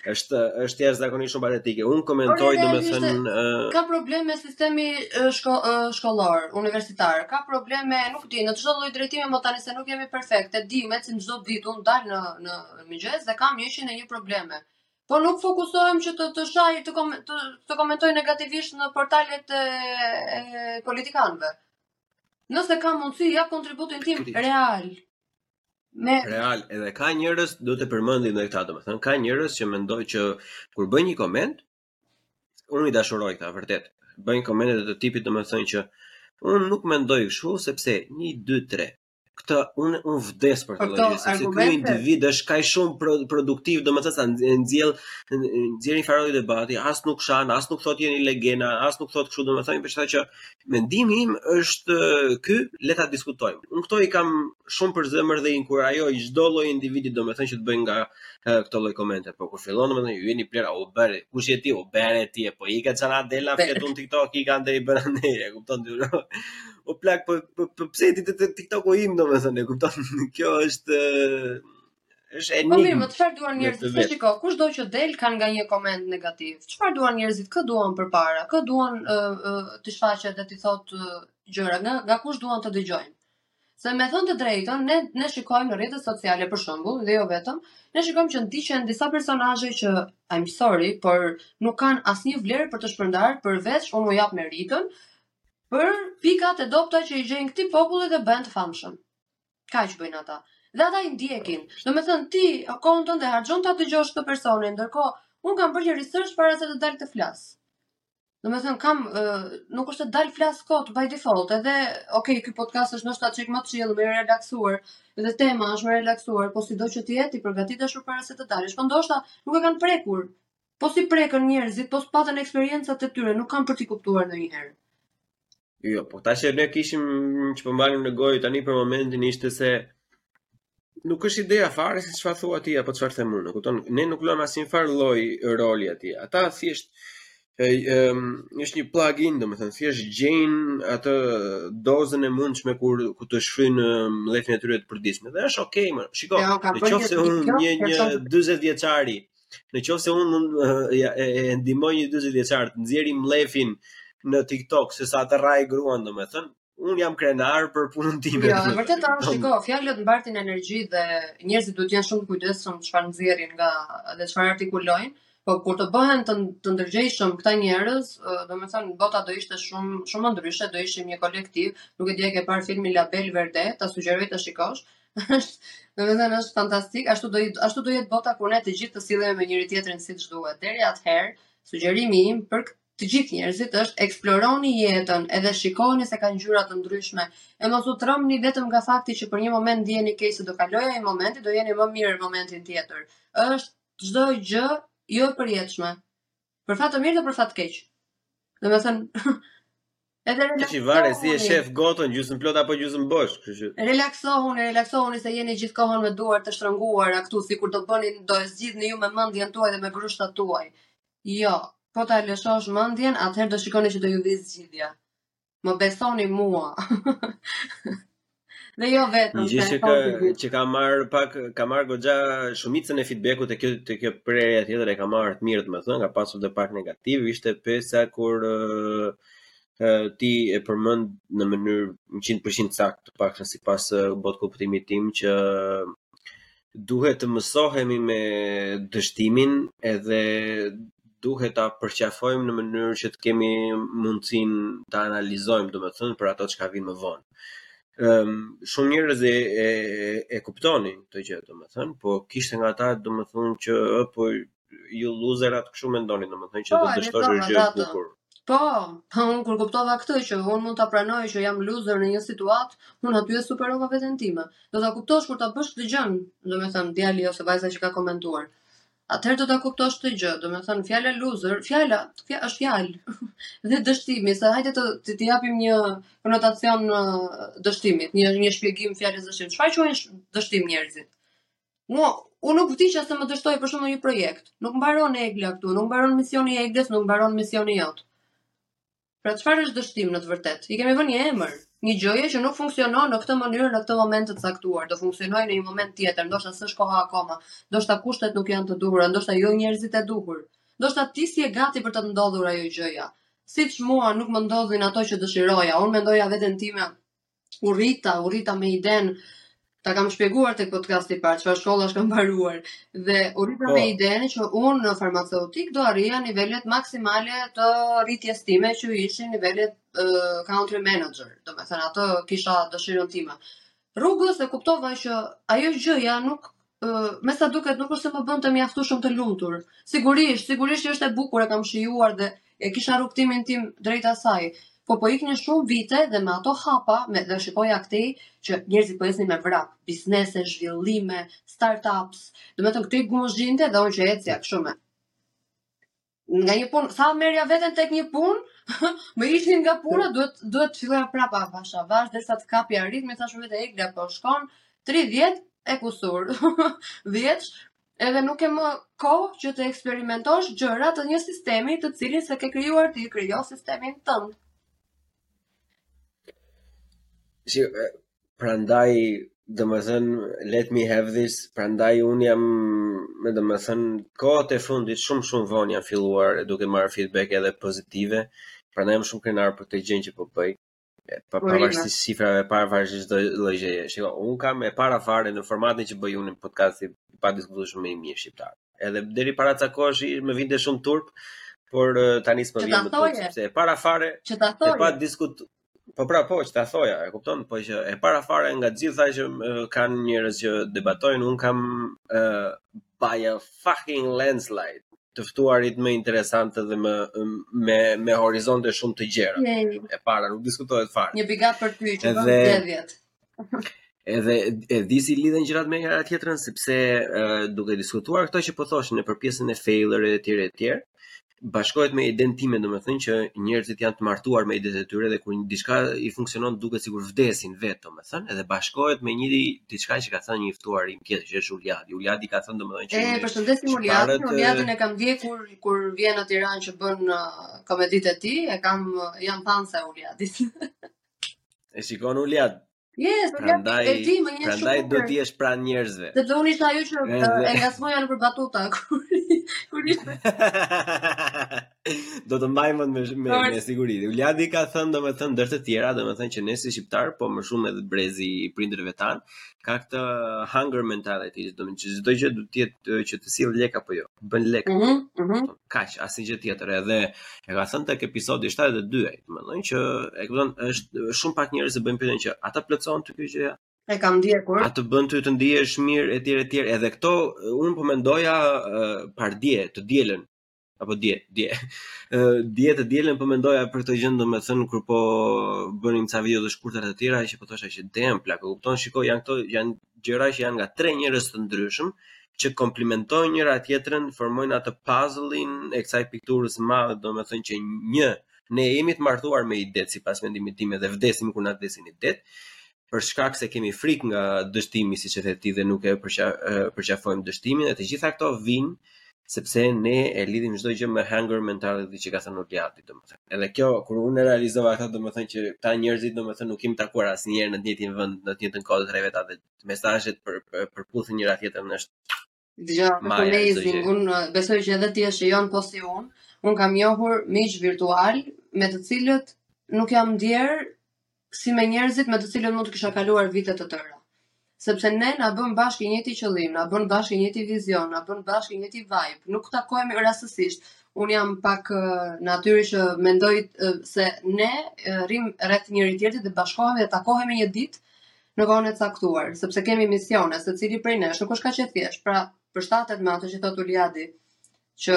S3: është është jashtëzakonisht shumë patetike. Unë komentoj domethënë... Uh...
S4: Ka probleme sistemi shko, uh, shkollor, universitar. Ka probleme, nuk di, në çdo lloj drejtimi mo tani se nuk jemi perfekt. E dimë që çdo ditë unë dal në, në, në mëngjes dhe kam njëqind e një probleme. Po nuk fokusohem që të, të shaj, të, kom, të, të komentoj negativisht në portalet e, e politikanëve. Nëse kam mundësi, jap kontributin tim real. Ne...
S3: Real, edhe ka njerëz, duhet t'i përmendim edhe këta, domethënë ka njerëz që mendojnë që kur bëjnë një koment, unë i dashuroj këta vërtet. Bëjnë komente të tipit domethënë që unë nuk mendoj kështu sepse 1 2 3 këta unë un vdes për këtë gjë, sepse ky individ është kaq shumë pro, produktiv, domethënë sa nxjell nxjerr një farë debati, as nuk shan, as nuk thotë jeni legena, as nuk thotë kështu, domethënë për shkak që Mendimi im është ky, le ta diskutojmë. Unë këto i kam shumë për zemër dhe inkurajoj çdo lloj individi, domethënë që të bëjë nga këto lloj komente, por kur fillon domethënë ju jeni plehra u bëre, kush je ti u bëre ti, po i ka çana dela fletun TikTok i kanë deri bëra ne, e kupton ti. O plak, po po pse ti të TikTok-u im domethënë, e kupton? Kjo është është e një.
S4: Po mirë, mo çfarë duan njerëzit? Se shiko, kushdo që del kanë nga një koment negativ. Çfarë duan njerëzit? Kë duan përpara? Kë duan uh, uh, të shfaqet dhe të thotë uh, gjëra? Nga nga kush duan të dëgjojnë? Se me thënë të drejtën, ne, ne shikojmë në rrjetet sociale për shembull, dhe jo vetëm, ne shikojmë që ndiqen disa personazhe që I'm sorry, por nuk kanë asnjë vlerë për të shpërndarë përveç unë u jap meritën për pikat e dobta që i gjejnë këtij populli dhe bëhen të famshëm. Kaq bëjnë ata. Dhe ata i ndjekin. Domethënë ti, kohën tënde e harxhon ta dëgjosh atë personin, ndërkohë, unë kam bërë një research para se të dal të flas. Domethënë, kam, uh, nuk është se dal flas kot by default, edhe, ok, ky podcast është ndoshta një çikë më chill, më i relaksuar, edhe tema është më e relaksuar, po sido që të jetë ti përgatitesh para se të dalësh, po ndoshta nuk e kanë prekur, po s'i prekën njerëzit, po s'patën eksperiencat e tyre, nuk kanë për t'i kuptuar ndonjëherë.
S3: Jo, po ata që ne kishim që po mbanim në gojë tani për momentin ishte se nuk është ideja fare se çfarë thua ti apo çfarë them unë, kupton? Ne nuk luajmë asnjë farë lloj roli aty. Ata thjesht e, e, është një plugin, domethënë thjesht gjejnë atë dozën e mundshme kur ku të shfryjnë mllefin e tyre të përditshme. Dhe është okay, mo. Shiko, në qoftë se unë një një 40 vjeçari, Në qoftë se unë mund e, e, e ndihmoj një 40 vjeçar të nxjerrë mllefin në TikTok se sa të rrahë gruan, domethënë, unë jam krenar për punën time.
S4: Jo, e vërtetë është po. shiko, fjalët mbartin energji dhe njerëzit duhet të jenë shumë të kujdesshëm çfarë nxjerrin nga dhe çfarë artikulojnë. Po kur të bëhen të, të ndërgjegjshëm këta njerëz, domethënë bota do ishte shumë shumë më ndryshe, do ishim një kolektiv. Nuk e di a ke parë filmin La Belle Verte, ta sugjeroj ta shikosh. Është, domethënë është fantastik, ashtu do ashtu do jetë bota kur ne të gjithë të sillemi me njëri tjetrin siç duhet. Deri atëherë, sugjerimi im për të gjithë njerëzit është eksploroni jetën, edhe shikoni se ka ngjyra të ndryshme. E mos u trembni vetëm nga fakti që për një moment ndjeni keq se do kalojë ai momenti, do jeni më mirë momentin tjetër. Është çdo gjë jo e përjetshme. Për fat të mirë dhe për fat të keq. Domethënë Edhe
S3: relaksohuni. Ti varet si e shef gotën gjysmë plot apo gjysmë bosh, kështu që.
S4: Relaksohuni, relaksohuni se jeni gjithë kohën me duar të shtrënguara këtu, sikur do bëni do e zgjidhni ju me mendjen tuaj dhe me grushtat tuaj. Jo, po ta lëshosh mendjen, atëherë do shikoni që do ju vijë zgjidhja. Më besoni mua. Dhe jo vetëm.
S3: Një gjë që ka që ka marrë pak ka marrë goxha shumicën e feedbackut te kjo te kjo prerja tjetër e ka marrë të mirë, domethënë, ka pasur dhe pak negativ, ishte pjesa kur ti e përmend në mënyrë 100% të saktë, të paktën sipas botëkuptimit tim që Duhet të mësohemi me dështimin edhe duhet ta përqafojmë në mënyrë që të kemi mundësinë ta analizojmë, domethënë për ato çka vijnë më vonë. Ëm um, shumë njerëz e, e e kuptojnë këtë gjë, domethënë, po kishte nga ata domethënë që po ju luzerat kështu mendoni, domethënë që
S4: po, të
S3: dështosh është gjë e bukur.
S4: Po, po unë kur kuptova këtë që unë mund ta pranoj që jam luzer në një situatë, unë aty e superova veten time. Do ta kuptosh kur ta bësh këtë gjë, domethënë djali ose vajza që ka komentuar. Atëherë do ta kuptosh këtë gjë, domethënë fjala luzer, fjala, fjala është fjalë. Dhe dështimi, se hajde të të, të japim një konotacion dështimit, një një shpjegim fjalës dështim. Çfarë quajnë dështim njerëzit? Unë, unë nuk vdiqa se më dështoi për shembull një projekt. Nuk mbaron Egla këtu, nuk mbaron misioni i Eglës, nuk mbaron misioni jot. Pra çfarë është dështim në të vërtetë? I kemi vënë një emër, një gjëje që nuk funksionon në këtë mënyrë në këtë moment të caktuar, do funksionojë në një moment tjetër, ndoshta s'është koha akoma, ndoshta kushtet nuk janë të duhura, ndoshta jo njerëzit e duhur. Ndoshta ti s'je gati për të të ndodhur ajo gjëja. Siç mua nuk më ndodhën ato që dëshiroja, unë mendoja veten time u rrita, u rrita me idenë, ta kam shpjeguar tek podcasti i parë çfarë shkollash kam mbaruar dhe u rrita me po. idenë që unë në farmaceutik do arrija nivelet maksimale të rritjes time që ishin nivelet uh, country manager, domethënë atë kisha dëshirën time. Rrugës e kuptova që ajo gjëja nuk me sa duket nuk është se më bënte mjaftueshëm të lumtur. Sigurisht, sigurisht që është e bukur, e kam shijuar dhe e kisha rrugtimin tim drejt asaj. Po po iknin shumë vite dhe me ato hapa, me dhe shikoja këtej që njerëzit po ecnin me vrap, biznese, zhvillime, startups, domethënë këtej gumëzhinte dhe unë që ecja kështu me. nga një punë, sa merrja veten tek një punë, më hiqnin nga puna, duhet duhet të filloja prapë avash avash derisa të kapja ritmin, thashë me vete Egla po shkon 30 e kusur vjeç, edhe nuk ke më kohë që të eksperimentosh gjëra të një sistemi të cilin s'e ke krijuar ti, krijo sistemin tënd.
S3: Si, prandaj domethën let me have this, prandaj unë jam me domethën kohët e fundit shumë shumë vonë kam filluar duke marr feedback edhe pozitive, prandaj jam shumë krenare për këtë gjë që po bëj. Pa pavarësisht shifrave, pa pavarësisht çdo lloj gjëje. Shiko, unë kam e para fare në formatin që bëj unë në podcastin pa diskutuar shumë i mirë shqiptar. Edhe deri para ca kohësh më vinte shumë turp, por tani s'po
S4: më
S3: vjen më turp, sepse e para fare
S4: që ta
S3: thoja. Pa diskutuar Po pra po që ta thoja, e kupton, po që e para fare nga të gjitha që kanë njerëz që debatojnë, unë kam uh, by a fucking landslide të ftuarit më interesante dhe më me me horizonte shumë të gjera. E para nuk diskutohet fare.
S4: Një big up për ty që bën 10.
S3: Edhe e di si lidhen gjërat me njëra tjetrën sepse uh, duke diskutuar këto që po thosh në për pjesën e failure e tjere e tjere, bashkohet me idenë time, domethënë që njerëzit janë të martuar me idetë e tyre dhe kur diçka s'i funksionon duket sikur vdesin vetë, domethënë, edhe bashkohet me një diçka që ka thënë një ftuar i tjetër, që është Uliadi. Uliadi ka thënë domethënë që
S4: E përshëndesim Uliadin, Uliadin e kam ndjekur kur kur vjen në Tiranë që bën uh, komeditë e tij, e kam uh, jam fanse e Uliadit.
S3: E shikon Uliad.
S4: Yes, por
S3: jam
S4: e di më një shumë.
S3: Prandaj duhet të jesh pranë njerëzve.
S4: Se unë isha ajo që e ngacmoja nëpër batuta. Kur ishte.
S3: Do të mbaj mend me
S4: me,
S3: me siguri. Uliadi ka thënë domethënë ndër të tjera, domethënë që ne si shqiptarë, po më shumë edhe brezi i prindërve tanë, ka këtë hunger mentality, domethënë që çdo gjë duhet të jetë që të sjellë lek apo jo. Bën lek.
S4: Mhm. Mm mm -hmm.
S3: Kaq, asnjë gjë tjetër. Edhe e ka thënë tek episodi 72 ai, domethënë që e kupton është shumë pak njerëz që bëjnë pyetjen që a të plotëson ty kjo gjëja.
S4: E kam ndjekur.
S3: A të bën ty të ndihesh mirë etj etj. Edhe këto unë po mendoja uh, pardje, të dielën apo dje, dje. Uh, dje të dielën po mendoja për këtë gjë, domethënë kur po bënim ca video të shkurtra të tjera që po thosha që damn plak, kupton, shiko janë këto janë gjëra që janë nga tre njerëz të ndryshëm që komplementojnë njëra tjetrën, formojnë atë puzzle-in e kësaj pikturës së madhe, domethënë që një ne jemi të martuar me idetë sipas mendimit tim dhe vdesim kur na vdesin idetë për shkak se kemi frikë nga dështimi siç e the ti dhe nuk e përqafojmë dështimin dhe të gjitha këto vijnë sepse ne e lidhim çdo gjë me hunger mentality që ka thënë Uliadi, domethënë. Edhe kjo kur unë e realizova këtë, domethënë që këta njerëzit domethënë nuk jemi takuar asnjëherë në të njëjtin vend, në të njëjtën kohë tre veta dhe mesazhet për përputhen njëra tjetrën është një gjë
S4: amazing. Unë uh, besoj që edhe ti e shijon po si unë. Unë kam njohur miq virtualë me të cilët nuk jam ndier si me njerëzit me të cilët mund të kisha kaluar vite të tëra. Sepse ne na bën bashkë i njëjti qëllim, na bën bashkë i njëjti vizion, na bën bashkë i njëjti vibe. Nuk takohemi rastësisht. Unë jam pak uh, natyrë që mendoj uh, se ne uh, rrimë rreth njëri tjetrit dhe bashkohemi dhe takohemi një ditë në kohën e caktuar, sepse kemi misione, secili prej nesh, nuk është kaq e thjeshtë. Pra, përshtatet me atë që thotë Uliadi. që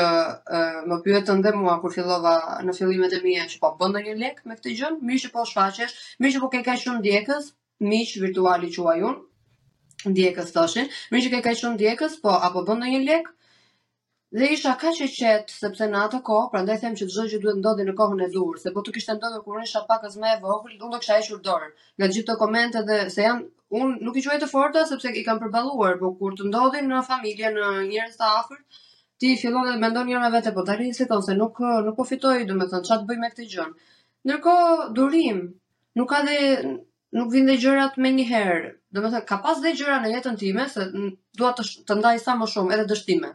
S4: më pyetën dhe mua kur fillova në fillimet e mia që po bën ndonjë lek me këtë gjë, mirë që po shfaqesh, mirë që po ke kaq shumë ndjekës, miq virtualë i quaj unë, ndjekës thoshin, mirë që ke kaq shumë ndjekës, po a po bën ndonjë lek? Dhe isha kaq e qetë sepse në atë kohë, prandaj them që çdo gjë duhet të ndodhi në kohën e duhur, se po të kishte ndodhur kur isha pakëz më e vogël, unë do kisha hequr dorë nga gjithë këto komente dhe se janë Unë nuk i quaj të forta sepse i kam përballuar, por kur të ndodhin në familje, në njerëz të afërt, ti fillon dhe mendon, thua me vete, po të rrish se nuk nuk po fitoj, domethënë ça të bëj me këtë gjë. Ndërkohë, durim, nuk ka dhe nuk vijnë dhe gjërat menjëherë. Domethënë ka pas dhe gjëra në jetën time se dua t'i ndaj sa më shumë edhe dështime.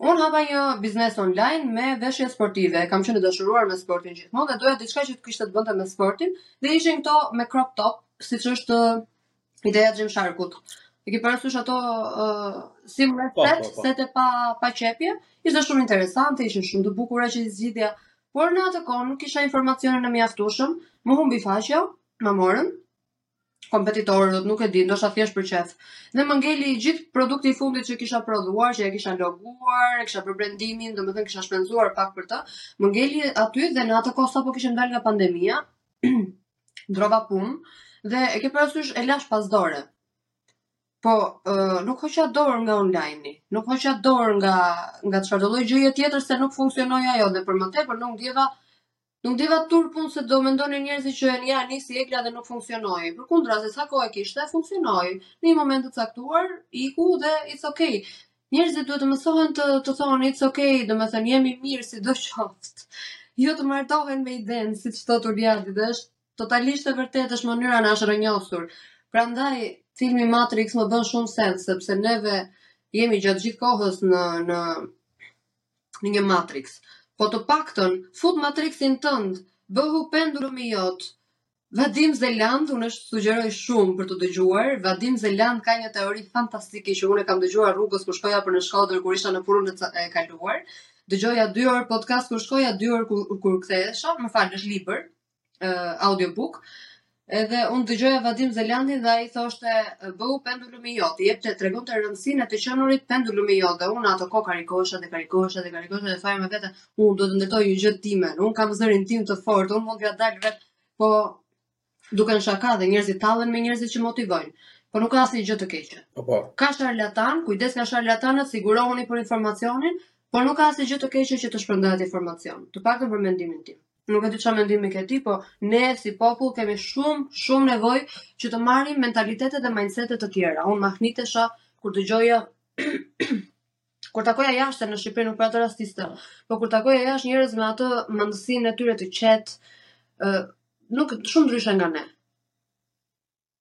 S4: Unë hapa një biznes online me veshje sportive. Kam qenë e dashuruar me sportin gjithmonë dhe doja diçka që të kishte të bënte me sportin dhe ishin këto me crop top, siç është uh, ideja e Gymsharkut. E ke parasysh ato uh, si më
S3: po,
S4: set,
S3: po, po.
S4: sete pa pa qepje? Ishte shumë interesante, ishin shumë të bukura që zgjidhja, por në atë kohë nuk kisha informacionin e mjaftueshëm, më humbi faqja, më morën kompetitorët, nuk e di, ndoshta thjesht për qef. Dhe më ngeli i gjithë produkti i fundit që kisha prodhuar, që e kisha loguar, e kisha bërë brendimin, domethënë kisha shpenzuar pak për të. Më ngeli aty dhe në atë kohë sapo kishim dalë nga pandemia, ndrova punë dhe e ke parasysh e lash pas dore. Po, uh, nuk hoqa dorë nga online-i, nuk hoqa dorë nga nga çfarëdo lloj gjëje tjetër se nuk funksionoi ajo dhe për më tepër nuk ndjeva Nuk ndjeva turpun se do mendonin njerëzit që ia nisi Egla dhe nuk funksionoi. Përkundrazi sa kohë e kishte, funksionoi. Në një moment të caktuar iku dhe it's okay. Njerëzit duhet të mësohen të të thonë it's okay, domethënë jemi mirë sido qoftë. Jo të martohen me idenë, siç thotë Uliadi, dhe është totalisht e vërtetë është mënyra si na është rrënjosur. Prandaj filmi Matrix më bën shumë sens sepse neve jemi gjatë gjithë kohës në në në një matrix. Po të paktën, fut matrixin tënd, bëhu pendulum i jot. Vadim Zeland, një që sugjeroj shumë për t'u dëgjuar. Vadim Zeland ka një teori fantastike që unë e kam dëgjuar rrugës kur shkoja për në Shkodër kur isha në punën e kaluar. Dëgjoja 2 orë podcast kur shkoja 2 orë kur, kur kthehesha, më fal, është libër. uh, audiobook, edhe unë dëgjoja Vadim Zelandin dhe ai thoshte, bëhu pendulum i jot, jep të tregonte rëndësinë e të qënurit pendulum i jot, dhe unë atë kohë karikohesha dhe karikohesha dhe karikohesha dhe thashë me vete, unë do të ndërtoj një gjë timen, unë kam zërin tim të fortë, unë mund t'ia dal vetë, po duken shaka dhe njerëzit tallen me njerëzit që motivojnë. Po nuk ka asnjë gjë të keqe.
S3: Po po.
S4: Ka sharlatanë, kujdes nga sharlatanët, sigurohuni për informacionin, por nuk ka asnjë gjë të keqe që të shpërndahet informacion. Të paktën për mendimin tim. nuk e di çfarë mendimi ke ti, po ne si popull kemi shumë, shumë nevojë që të marrim mentalitete dhe mindsete të tjera. Unë mahnitesha kur dëgjoja kur takoja jashtë në Shqipëri nuk para të rastiste, po kur takoja jashtë njerëz me atë mendësinë e tyre të qetë, ë nuk shumë ndryshe nga ne.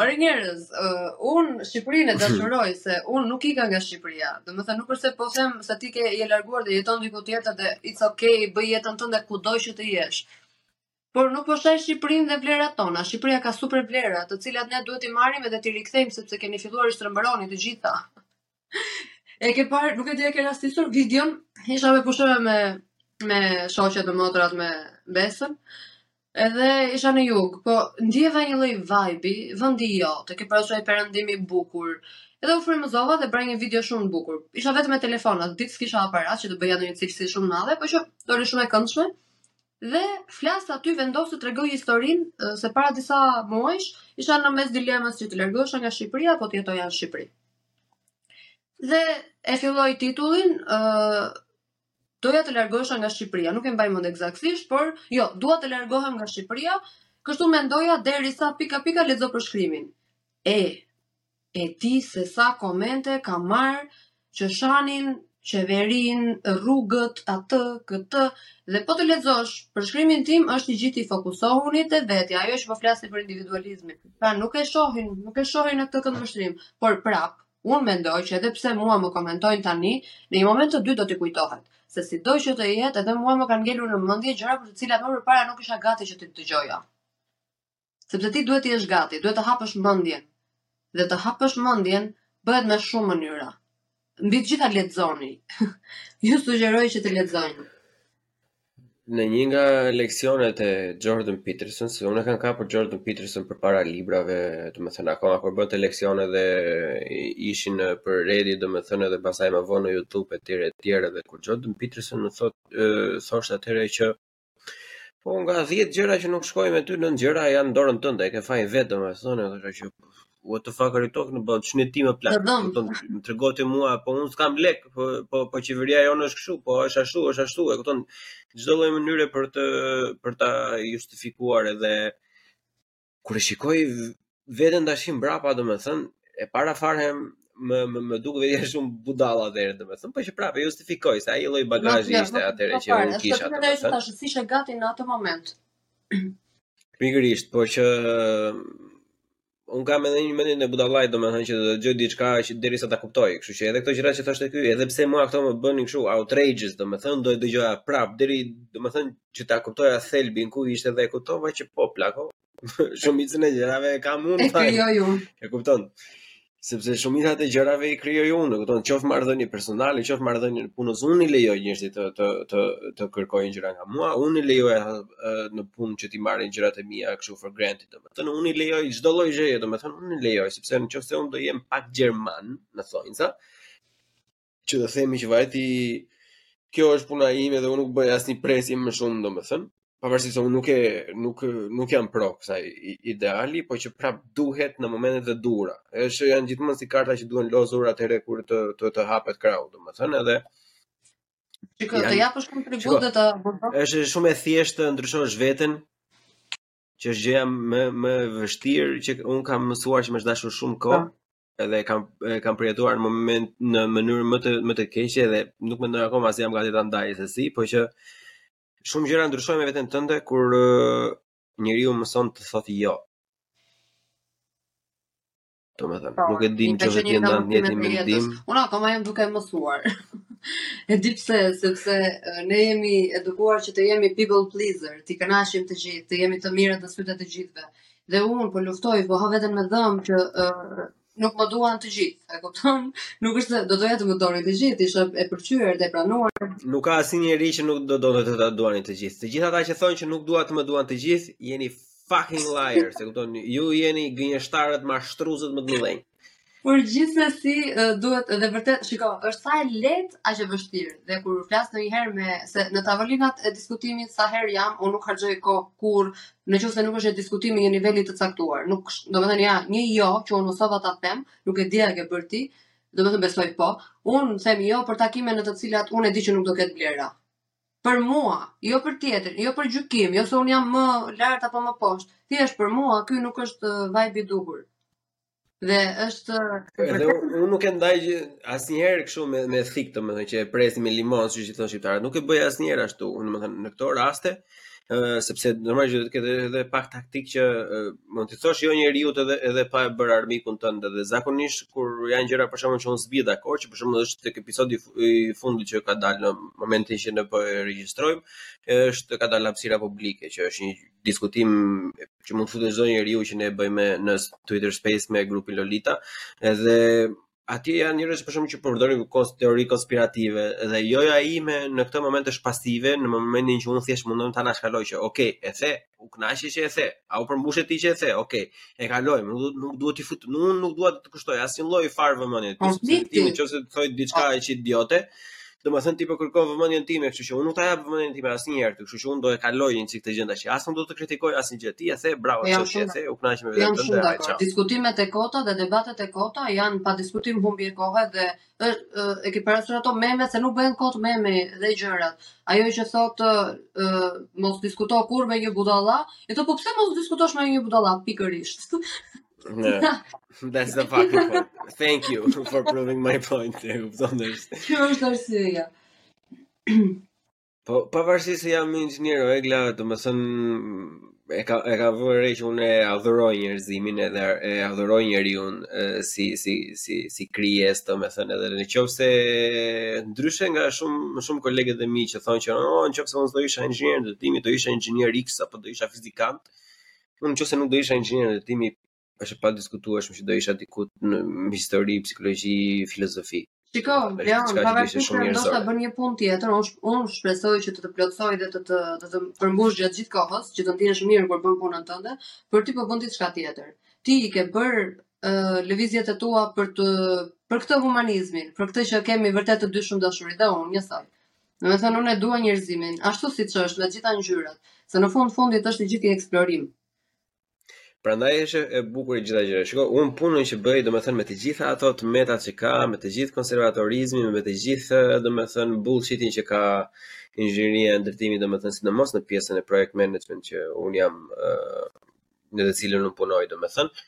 S4: Ore njerëz, uh, un Shqipërinë e dashuroj se un nuk ika nga Shqipëria. Domethënë nuk është se po them se ti ke je larguar dhe jeton diku tjetër dhe it's okay, bëj jetën tënde kudo që të jesh. Por nuk po shaj Shqipërinë dhe vlerat tona. Shqipëria ka super vlera, të cilat ne duhet t'i marrim edhe t'i rikthejmë sepse keni filluar i shtrembëroni të gjitha. e ke parë, nuk e di e ke rastisur videon, isha me pushime me shoqet me motrat me Besën. Edhe isha në jug, po ndjeva një lloj vibe, vendi jot, e ke parasysh ai perëndim i bukur. Edhe u frymëzova dhe bëra një video shumë të bukur. Isha vetëm me telefon, atë ditë s'kisha aparat që të bëja ndonjë cilësi shumë të madhe, por që doli shumë e këndshme. Dhe flas aty vendos të tregoj historinë se para disa muajsh isha në mes dilemës që të largohesha nga Shqipëria apo të jetoja në Shqipëri. Dhe e filloj titullin ë uh, doja të largohesha nga Shqipëria, nuk e mbaj mend eksaktësisht, por jo, dua të largohem nga Shqipëria, kështu mendoja derisa pika pika lexo përshkrimin. E, e di se sa komente kam marr që shanin qeverin rrugët atë këtë dhe po të lexosh përshkrimin tim është i gjithë i fokusohuni te vetja ajo që po flisnim për individualizmin pra nuk e shohin nuk e shohin në këtë këndvështrim por prap unë mendoj që edhe pse mua më komentojnë tani në një moment të dytë do t'i kujtohet se si do që të jetë edhe mua më kanë ngelur në mendje gjëra për të cilat më përpara nuk isha gati që t'i dëgjoja Sepse ti duhet të jesh gati, duhet të hapësh mendjen. Dhe të hapësh mendjen bëhet me shumë mënyra. Mbi të gjitha lexoni. Ju sugjeroj që të lexoni.
S3: Në një nga leksionet e Jordan Peterson, se unë e kam kapur Jordan Peterson përpara librave, domethënë, akoma kur bënte leksione dhe ishin për Reddit, domethënë, edhe pastaj më vonë në Youtube e tjere e tjere, dhe kur Jordan Peterson thot, thoshte atëherë që Po nga 10 gjëra që nuk shkojnë me ty, 9 gjëra janë në dorën tënde, e ke fajin vetë domethënë, kështu që what the fuck are you talking about, ç'je ti mo plak.
S4: Do
S3: të më tregosh ti mua, po unë s'kam lek, po po, po qeveria jonë është kështu, po është ashtu, është ashtu, e kupton? Çdo lloj mënyre për të për ta justifikuar edhe Kur e shikoj veten tash mbrapa, domethënë, e para fare më më më duket vetja shumë budalla atëherë domethënë, po që prapë justifikoj se ai lloj bagazhi ishte atëherë që unë kisha
S4: atë. S'ishe gati në atë moment.
S3: Pikërisht, po që un kam edhe një mendje me budallait domethënë që do ta dëgjoj diçka derisa ta kuptoj, kështu që edhe këto gjëra që thoshte ky, edhe pse mua këto më bënin kështu outrageous, domethënë do e dëgjoja prapë deri domethënë që ta kuptoja thelbin ku ishte dhe e kuptova që po plako, shumicën e gjërave e kam unë e
S4: krijoj unë
S3: e kupton sepse shumica e gjërave i krijoj unë e kupton qof marrëdhënie personale qof marrëdhënie në punë unë i lejoj njerëzit të të të të kërkojnë gjëra nga mua unë i lejoj në punë që t'i marrin gjërat e mia kështu for granted domethënë unë i lejoj çdo lloj gjëje domethënë unë i lejoj sepse nëse unë do jem pak gjerman në thonjza që do themi që vajti kjo është puna ime dhe unë nuk bëj asnjë presje më shumë domethënë pavarësisht se unë nuk e nuk nuk jam pro kësaj ideali, po që prap duhet në momentet e duhura. Është janë gjithmonë si karta që duhen lozur atëherë kur të të, të hapet krahu, domethënë edhe
S4: Që të japësh kontribut dhe të bërbosh?
S3: Është shumë e thjeshtë të ndryshosh veten, që është gjëja më më vështirë që unë kam mësuar që më është dashur shumë kohë. Po. edhe e kam e kam përjetuar në moment në mënyrë më të më të keqe dhe nuk mendoj akoma se jam gati ta ndaj se si, por që shumë gjëra ndryshojnë me veten tënde kur uh, njeriu mëson të thotë jo. Domethënë,
S4: po,
S3: nuk e di
S4: në
S3: qoftë
S4: dhe
S3: ti je
S4: në njëjtin
S3: mendim.
S4: Unë akoma jam duke mësuar. e di pse, sepse ne jemi edukuar që të jemi people pleaser, t'i kënaqim të gjithë, të jemi të mirë në sytë e gjithëve. Dhe unë po luftoj, po ha veten me dhëmbë që uh, nuk më duan të gjithë, e kupton? Nuk është se do doja të më donin të gjithë, isha e pëlqyer dhe e pranuar.
S3: Nuk ka asnjë njeri që nuk do donte ta donin të gjithë. Të gjithë ata që thonë që nuk dua të më duan të gjithë, jeni fucking liars, e kupton? Ju jeni gënjeshtarët, mashtruzët më të mëdhenj.
S4: Por gjithsesi duhet dhe vërtet, shiko, është sa e lehtë aq e vështirë. Dhe kur flas ndonjëherë me se, në tavolinat e diskutimit sa herë jam, unë nuk harxoj kohë kur në qoftë se nuk është një diskutim i një niveli të caktuar. Nuk, domethënë ja, një jo që unë mësova ta them, nuk e di a e ke bërë ti, domethënë besoj po. Unë them jo për takime në të cilat unë e di që nuk do ketë vlera. Për mua, jo për tjetrin, jo për gjykim, jo se unë jam më lart apo më poshtë. Thjesht për mua ky nuk është vibe i duhur. Dhe është
S3: edhe unë nuk e ndaj asnjëherë kështu me me thikë domethënë që e presim me limon siç i thonë shqiptarët. Nuk e bëj asnjëherë ashtu. Unë domethënë në këto raste ë uh, sepse normalisht duhet të ketë edhe pak taktikë që uh, mund t'i thosh jo njeriut edhe edhe pa e bërë armikun tënd dhe zakonisht kur janë gjëra për shembull që unë s'bie dakord që për shembull është tek episodi i fundit që ka dalë në momentin që ne po e regjistrojmë është ka dalë hapësira publike që është një diskutim që mund të futet çdo njeriu që ne bëjmë në Twitter Space me grupin Lolita, edhe atje janë njerëz për shembull që përdorin kos teori konspirative dhe joja ime në këtë moment është pasive në momentin që unë thjesht mundohem ta anashkaloj që ok e the u kënaqe që e the a u përmbushe ti që e the ok e kaloj nuk duhet nuk duhet të fut nuk nuk dua të kushtoj asnjë lloj farë vëmendje
S4: ti po,
S3: ti nëse thua diçka kaq idiote Domethënë ti po kërkon vëmendjen time, kështu që unë nuk ta jap vëmendjen time asnjëherë këtu, kështu që unë do e kaloj një çik të gjën tash. As nuk do të kritikoj asnjë gjë. Ti e the, bravo,
S4: po
S3: çfarë e the, u kënaq me veten tënde.
S4: Jam
S3: shumë
S4: Diskutimet e kota dhe debatet e kota janë pa diskutim humbje kohe dhe është e ke parasysh ato meme se nuk bëhen kot meme dhe gjërat. Ajo që thotë mos diskuto kurrë me një budalla, e thotë po pse mos diskutosh me një budalla pikërisht.
S3: Yeah. That's the fucking point. Thank you for proving my point. E kupton dhe është.
S4: Kjo është arsyeja.
S3: Po, pavarësisht se jam inxhinier o Egla, domethënë e ka e ka vënë re që unë e adhuroj njerëzimin edhe e adhuroj njeriun si si si si krijesë, domethënë edhe në qoftë se ndryshe nga shumë shumë kolegët e mi që thonë që oh, në qoftë se unë s'do isha inxhinier ndërtimi, do isha inxhinier X apo do isha fizikant, Unë nëse nuk do isha inxhinier ndërtimi, është e padiskutueshme që do isha diku në histori, psikologji, filozofi.
S4: Shiko, Leon, pavarësisht se ndoshta bën një punë tjetër, unë unë shpresoj që të të plotësoj dhe të të të, të përmbush gjatë gjithë kohës, që të ndihesh mirë kur bën punën tënde, por ti po bën diçka tjetër. Ti i ke bërë uh, lëvizjet e tua për të për këtë humanizmin, për këtë që kemi vërtet të dy shumë dashuri dhe unë njësoj. Domethënë unë e dua njerëzimin, ashtu siç është, me të gjitha ngjyrat, se në fund fundit është i gjithi eksplorim.
S3: Prandaj është e bukur e gjitha gjëja. Shiko, unë punën që bëj, domethënë, me të gjitha ato të meta që ka, me të gjithë konservatorizmin, me të gjithë, domethënë, bullshitin që ka inxhinieria e ndërtimit, domethënë, sidomos në pjesën e project management që unë jam uh, në të cilën unë punoj, domethënë,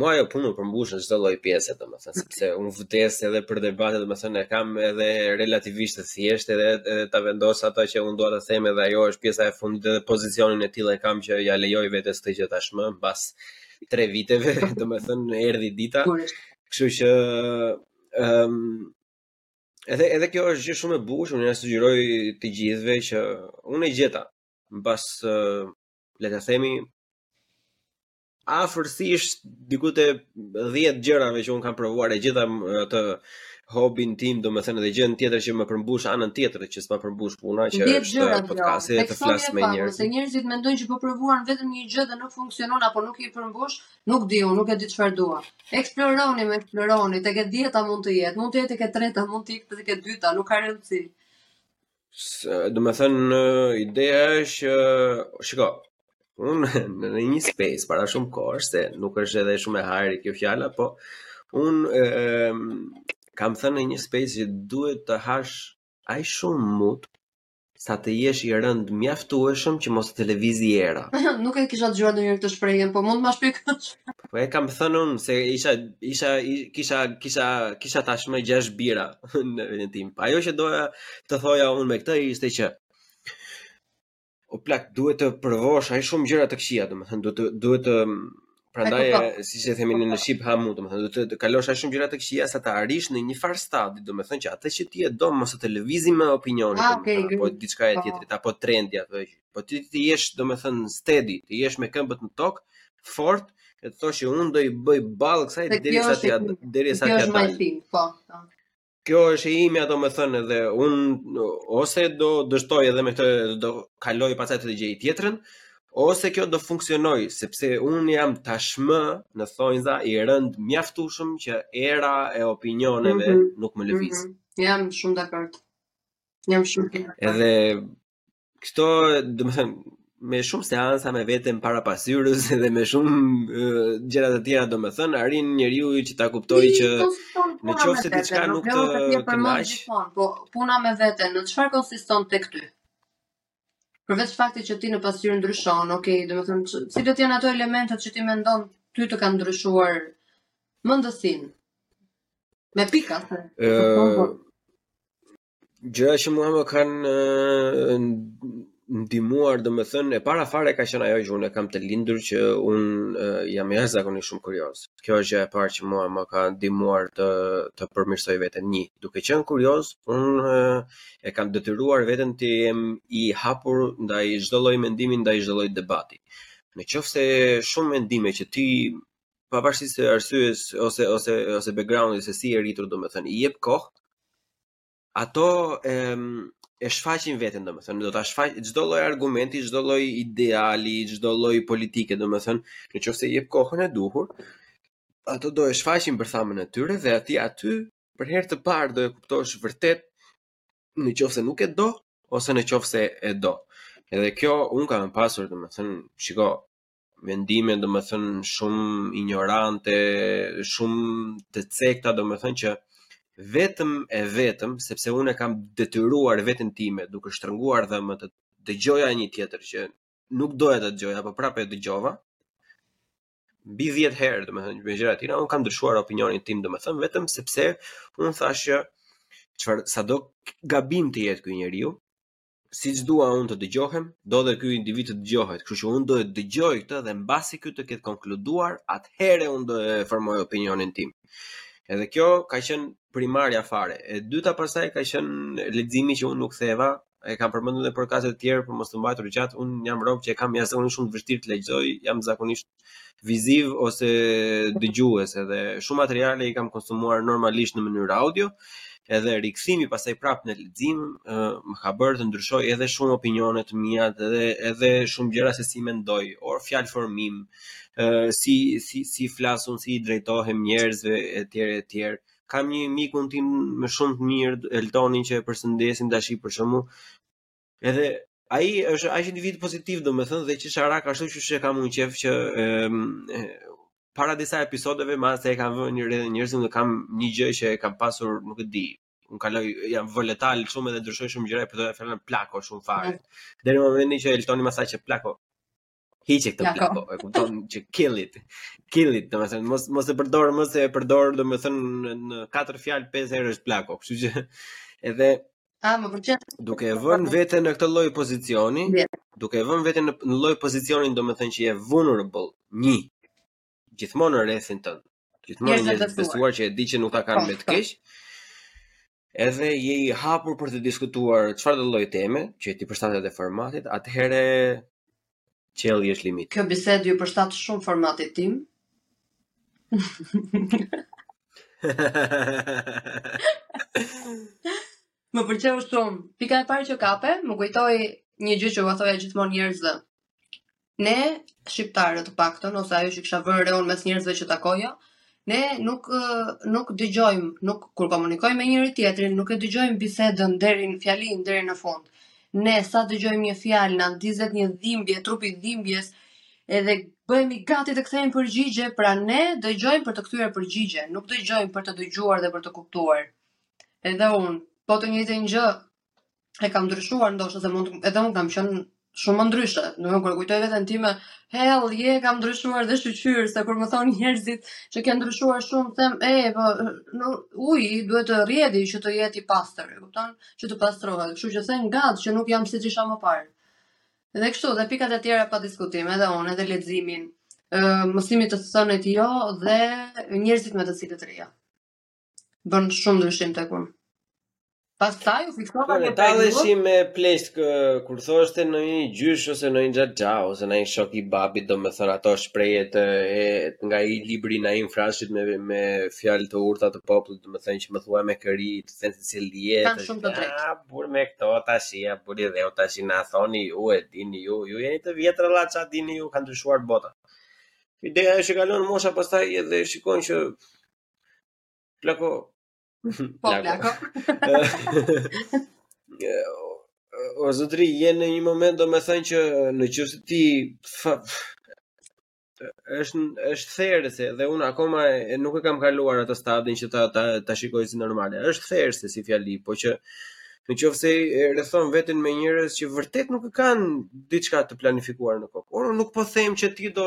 S3: Mua ajo punë më përmbush në çdo lloj pjese, domethënë, sepse un vdes edhe për debate, domethënë e kam edhe relativisht të thjeshtë edhe edhe të vendos ato që un dua të them edhe ajo është pjesa e fundit edhe pozicionin e tillë e kam që ja lejoj vetes këtë gjë tashmë mbas 3 viteve, domethënë erdhi dita. Kështu që ëm um, edhe edhe kjo është gjë shumë e bukur, unë ja sugjeroj të gjithëve që unë e gjeta mbas uh, le të themi afërsisht diku te 10 gjërave që un kam provuar e gjeta atë hobin tim, domethënë dhe gjënë tjetër që më përmbush anën tjetër që s'ma përmbush puna që është podcasti e të flas me njerëz.
S4: Se njerëzit mendojnë që po provuan vetëm një gjë dhe nuk funksionon apo nuk i përmbush, nuk di unë, nuk e di çfarë dua. Eksploroni më, eksploroni, tek e dhjeta mund të jetë, mund të jetë tek e treta, mund të jetë tek e dyta, nuk ka rëndësi.
S3: Domethënë, ideja është, shiko, unë në në një space, para shumë kohësh, se nuk është edhe shumë e hajri kjo fjala, po unë kam thënë në një space që duhet të hash aq shumë mut, sa të jesh i rëndë mjaftueshëm që mos të të lëvizi era.
S4: nuk e kisha dëgjuar ndonjëherë këtë shprehje, po mund të ma shpjegosh.
S3: po e kam thënë unë se isha isha kisha kisha kisha tashmë 6 birra në vendin tim. Po ajo që doja të thoja unë me këtë ishte që o plak duhet të provosh aq shumë gjëra të këqija, domethënë duhet të duhet të prandaj
S4: po, po.
S3: siç e themi në shqip ha mut, domethënë duhet të kalosh aq shumë gjëra të këqija sa të arrish në një farë stadi, domethënë që atë që ti e do mos të lëvizi më opinioni,
S4: ah, okay,
S3: apo diçka e
S4: po.
S3: tjetrit apo trendi apo gjë. Po ti të jesh, domethënë, steady, të jesh me këmbët në tokë, fort, e të thuash që unë do i bëj ballë kësaj
S4: dhe
S3: derisa t'ja derisa t'ja dal.
S4: Po, po.
S3: Kjo është e imja, domethënë, dhe unë ose do dështoj edhe me këtë do kaloj pastaj të gjej tjetrën, ose kjo do funksionoj, sepse unë jam tashmë në thonjëza i rëndë mjaftushëm që era e opinioneve
S4: mm -hmm.
S3: nuk më lëviz.
S4: Mm -hmm. Jam shumë dakord. Jam shumë dakord.
S3: Edhe kështu, domethënë, me shumë seansa me veten para pasqyrës dhe me shumë gjëra të tjera domethënë arrin njeriu që ta kuptojë që në qoftë se diçka nuk të kënaq
S4: po puna me veten në çfarë konsiston tek ty përveç faktit që ti në pasqyrë ndryshon ok domethënë cilët janë ato elementet që ti mendon ty të kanë ndryshuar mendësinë me pika
S3: ë gjëra që mua më kanë ndihmuar, domethënë e para fare ka qenë ajo që unë e kam të lindur që un jam jashtëzakonisht shumë kurioz. Kjo është gjëja e parë që mua më ka ndihmuar të të përmirësoj veten. Një, duke qenë kurioz, un e kam detyruar veten të jem i hapur ndaj çdo lloj mendimi, ndaj çdo lloj debati. Në qoftë se shumë mendime që ti pavarësisht arsyes ose ose ose backgroundit se si je rritur domethënë i jep kohë ato e e shfaqin veten domethënë do ta shfaq çdo lloj argumenti çdo lloj ideali çdo lloj politike domethënë në qoftë se i jep kohën e duhur ato do e shfaqin bërthamën e tyre dhe aty aty për herë të parë do e kuptosh vërtet në qoftë se nuk e do ose në qoftë se e do edhe kjo un kam pasur domethënë shiko mendime domethënë shumë ignorante, shumë të cekta domethënë që vetëm e vetëm, sepse unë e kam detyruar veten time duke shtrënguar dhëmbët të dëgjoja një tjetër që nuk doja të dëgjoja, po prapë e dëgjova, mbi 10 herë, domethënë, me gjëra të tjera, unë kam ndryshuar opinionin tim, domethënë, vetëm sepse unë thashë që çfarë, sado gabim të jetë ky njeriu, siç dua unë të dëgjohem, do dhe ky individ të dëgjohet. Kështu që unë do e dëgjoj këtë dhe mbasi ky të ketë konkluduar, atëherë unë do e formoj opinionin tim. Edhe kjo ka qenë primarja fare. E dyta pastaj ka qenë leximi që unë nuk theva, e kam përmendur edhe podkaste të tjerë, por mos t'u mbajtur gjatë, unë jam rob që e kam jashtëzakonisht shumë të vështirë të lexoj, jam zakonisht viziv ose dëgjues edhe shumë materiale i kam konsumuar normalisht në mënyrë audio edhe rikthimi pasaj prap në lexim më ka bërë të ndryshoj edhe shumë opinione të mia edhe edhe shumë gjëra se si mendoj or fjalë formim si si si flasun si i drejtohem njerëzve etj etj kam një mikun tim më shumë të mirë Eltonin që e përshëndesim tash për shembull Edhe ai është aq individ pozitiv domethënë dhe qesharak ashtu që e kam unë qef që e, e, para disa episodeve me atë e kam vënë re dhe njerëzit unë kam një gjë që e kam pasur nuk e di unë kaloj jam volatil shumë edhe ndryshoj shumë gjëra përdor fjalën plako shumë fare mm. deri në momentin që Eltoni më tha që plako Hiqe këtë
S4: plako,
S3: e kupton që kill it. Kill it, domethënë mos mos e përdor më se e përdor domethënë në katër fjalë pesë herë është plako, kështu që edhe
S4: A, më pëlqen.
S3: Duke e vënë veten në këtë lloj pozicioni, duke e vënë veten në lloj pozicionin, domethënë që je vulnerable, je gjithmonë në rrethin tënd. Gjithmonë
S4: njerëz të besuar
S3: që e di që nuk ta kanë me të keq. edhe je i hapur për të diskutuar çfarëdo lloj teme që t'i përshtatet dhe formatit, atëherë qielli është limit.
S4: Kjo bisedë iu përshtat shumë formatit tim. më pëlqeu shumë. Pika e parë që kape, m'u kujtua një gjë që ua thoja gjithmonë njerëzve. Ne shqiptarët të paktën ose ajo që kisha vënë re unë mes njerëzve që takoja, ne nuk nuk dëgjojmë, nuk kur komunikojmë me njëri-tjetrin, nuk e dëgjojmë bisedën deri në fjalinë deri në fund. Ne sa dëgjojmë një fjalë, na ndizet një dhimbje, trupi i dhimbjes, edhe bëhemi gati të kthejmë përgjigje, pra ne dëgjojmë për të kthyer përgjigje, nuk dëgjojmë për të dëgjuar dhe për të kuptuar. Edhe unë, po të njëjtën gjë e kam ndryshuar ndoshta se mund edhe un kam qen shumë më ndryshe. Domethënë kur e kujtoj veten time, hell yeah, kam ndryshuar dhe shyqyr, se kur më thon njerëzit që ke ndryshuar shumë, them, epo, uji duhet të rrjedhi që të jetë i pastër, e kupton? Që të pastrohet. Kështu që jam glad që nuk jam siç isha më parë. Dhe kështu, dhe pikat e tjera pa diskutim, edhe unë, edhe leximin, ë mësimi i të thënit jo dhe njerëzit me të cilët rrija. bën shumë ndryshim tek unë. Pastaj u fiksova ne
S3: talleshim me pleqtë kur thoshte ndonjë gjysh ose ndonjë xhaxha ose ndonjë shok i babit, domethënë ato shprehjet nga ai libri i Naim Frashërit me me fjalë të urta të popullit, domethënë që më thuaj me kë rri të të them se cili je.
S4: Ka shumë të drejtë.
S3: Ah, burrë me këto tashi o burrë i dheut tashi na thoni ju e dini ju, ju jeni të vjetra la ça dini ju kanë ndryshuar bota. Ideja është që kalon mosha pastaj edhe shikon që Plako.
S4: Po, plako.
S3: O zotri, je në një moment do me thënë që në qoftë se ti fa, është është therëse dhe unë akoma e, nuk e kam kaluar atë stadin që ta ta, ta shikoj si normale. Është therëse si fjali, po që Në qoftë se e rrethon veten me njerëz që vërtet nuk kanë diçka të planifikuar në kokë. Unë nuk po them që ti do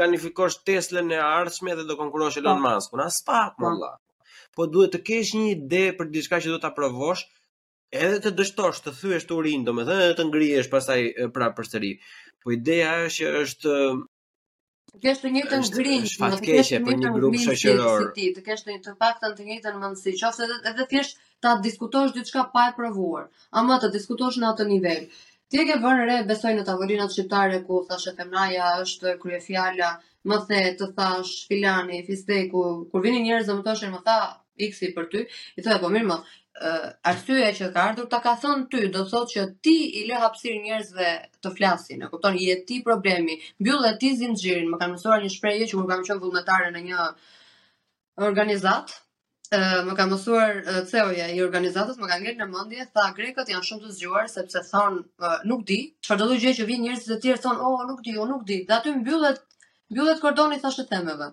S3: planifikosh Teslën e ardhshme dhe do konkurosh
S4: po.
S3: Elon Musk-un, aspak ma
S4: po.
S3: valla. Po duhet të kesh një ide për diçka që do ta provosh, edhe të dështosh, të thyesh turinë, domethënë edhe të ngrihesh pastaj prapë përsëri. Po ideja është që është
S4: të kesh të njëjtën grinjë,
S3: të kesh të njëjtën grup shoqëror.
S4: Si ti, të kesh të të paktën të njëjtën mendësi, qoftë edhe edhe thjesht ta diskutosh diçka pa e provuar, ama të diskutosh në atë nivel. Ti e ke vënë re, besoj në tavolinat shqiptare ku thashethemnaja është kryefjala, më the të thashë filani, fisteku, kur vinin njerëz dhe më thoshin më tha, X-i për ty, i thoja po mirë ma, arsyeja që ka ardhur ta ka thënë ty, do të thotë që ti i lë hapësirë njerëzve të flasin. E kupton, je ti problemi. Mbylle ti zinxhirin. Më kanë mësuar një shprehje që kur kam qenë vullnetare në një organizatë, ë më ka mësuar CEO-ja i organizatës, më ka ngel në mendje, tha grekët janë shumë të zgjuar sepse thonë nuk di, çfarëdolloj gjëje që vijnë njerëzit e tjerë thonë, "Oh, nuk di, unë nuk di." Dhe aty mbyllet mbyllet kordoni i thashethemeve.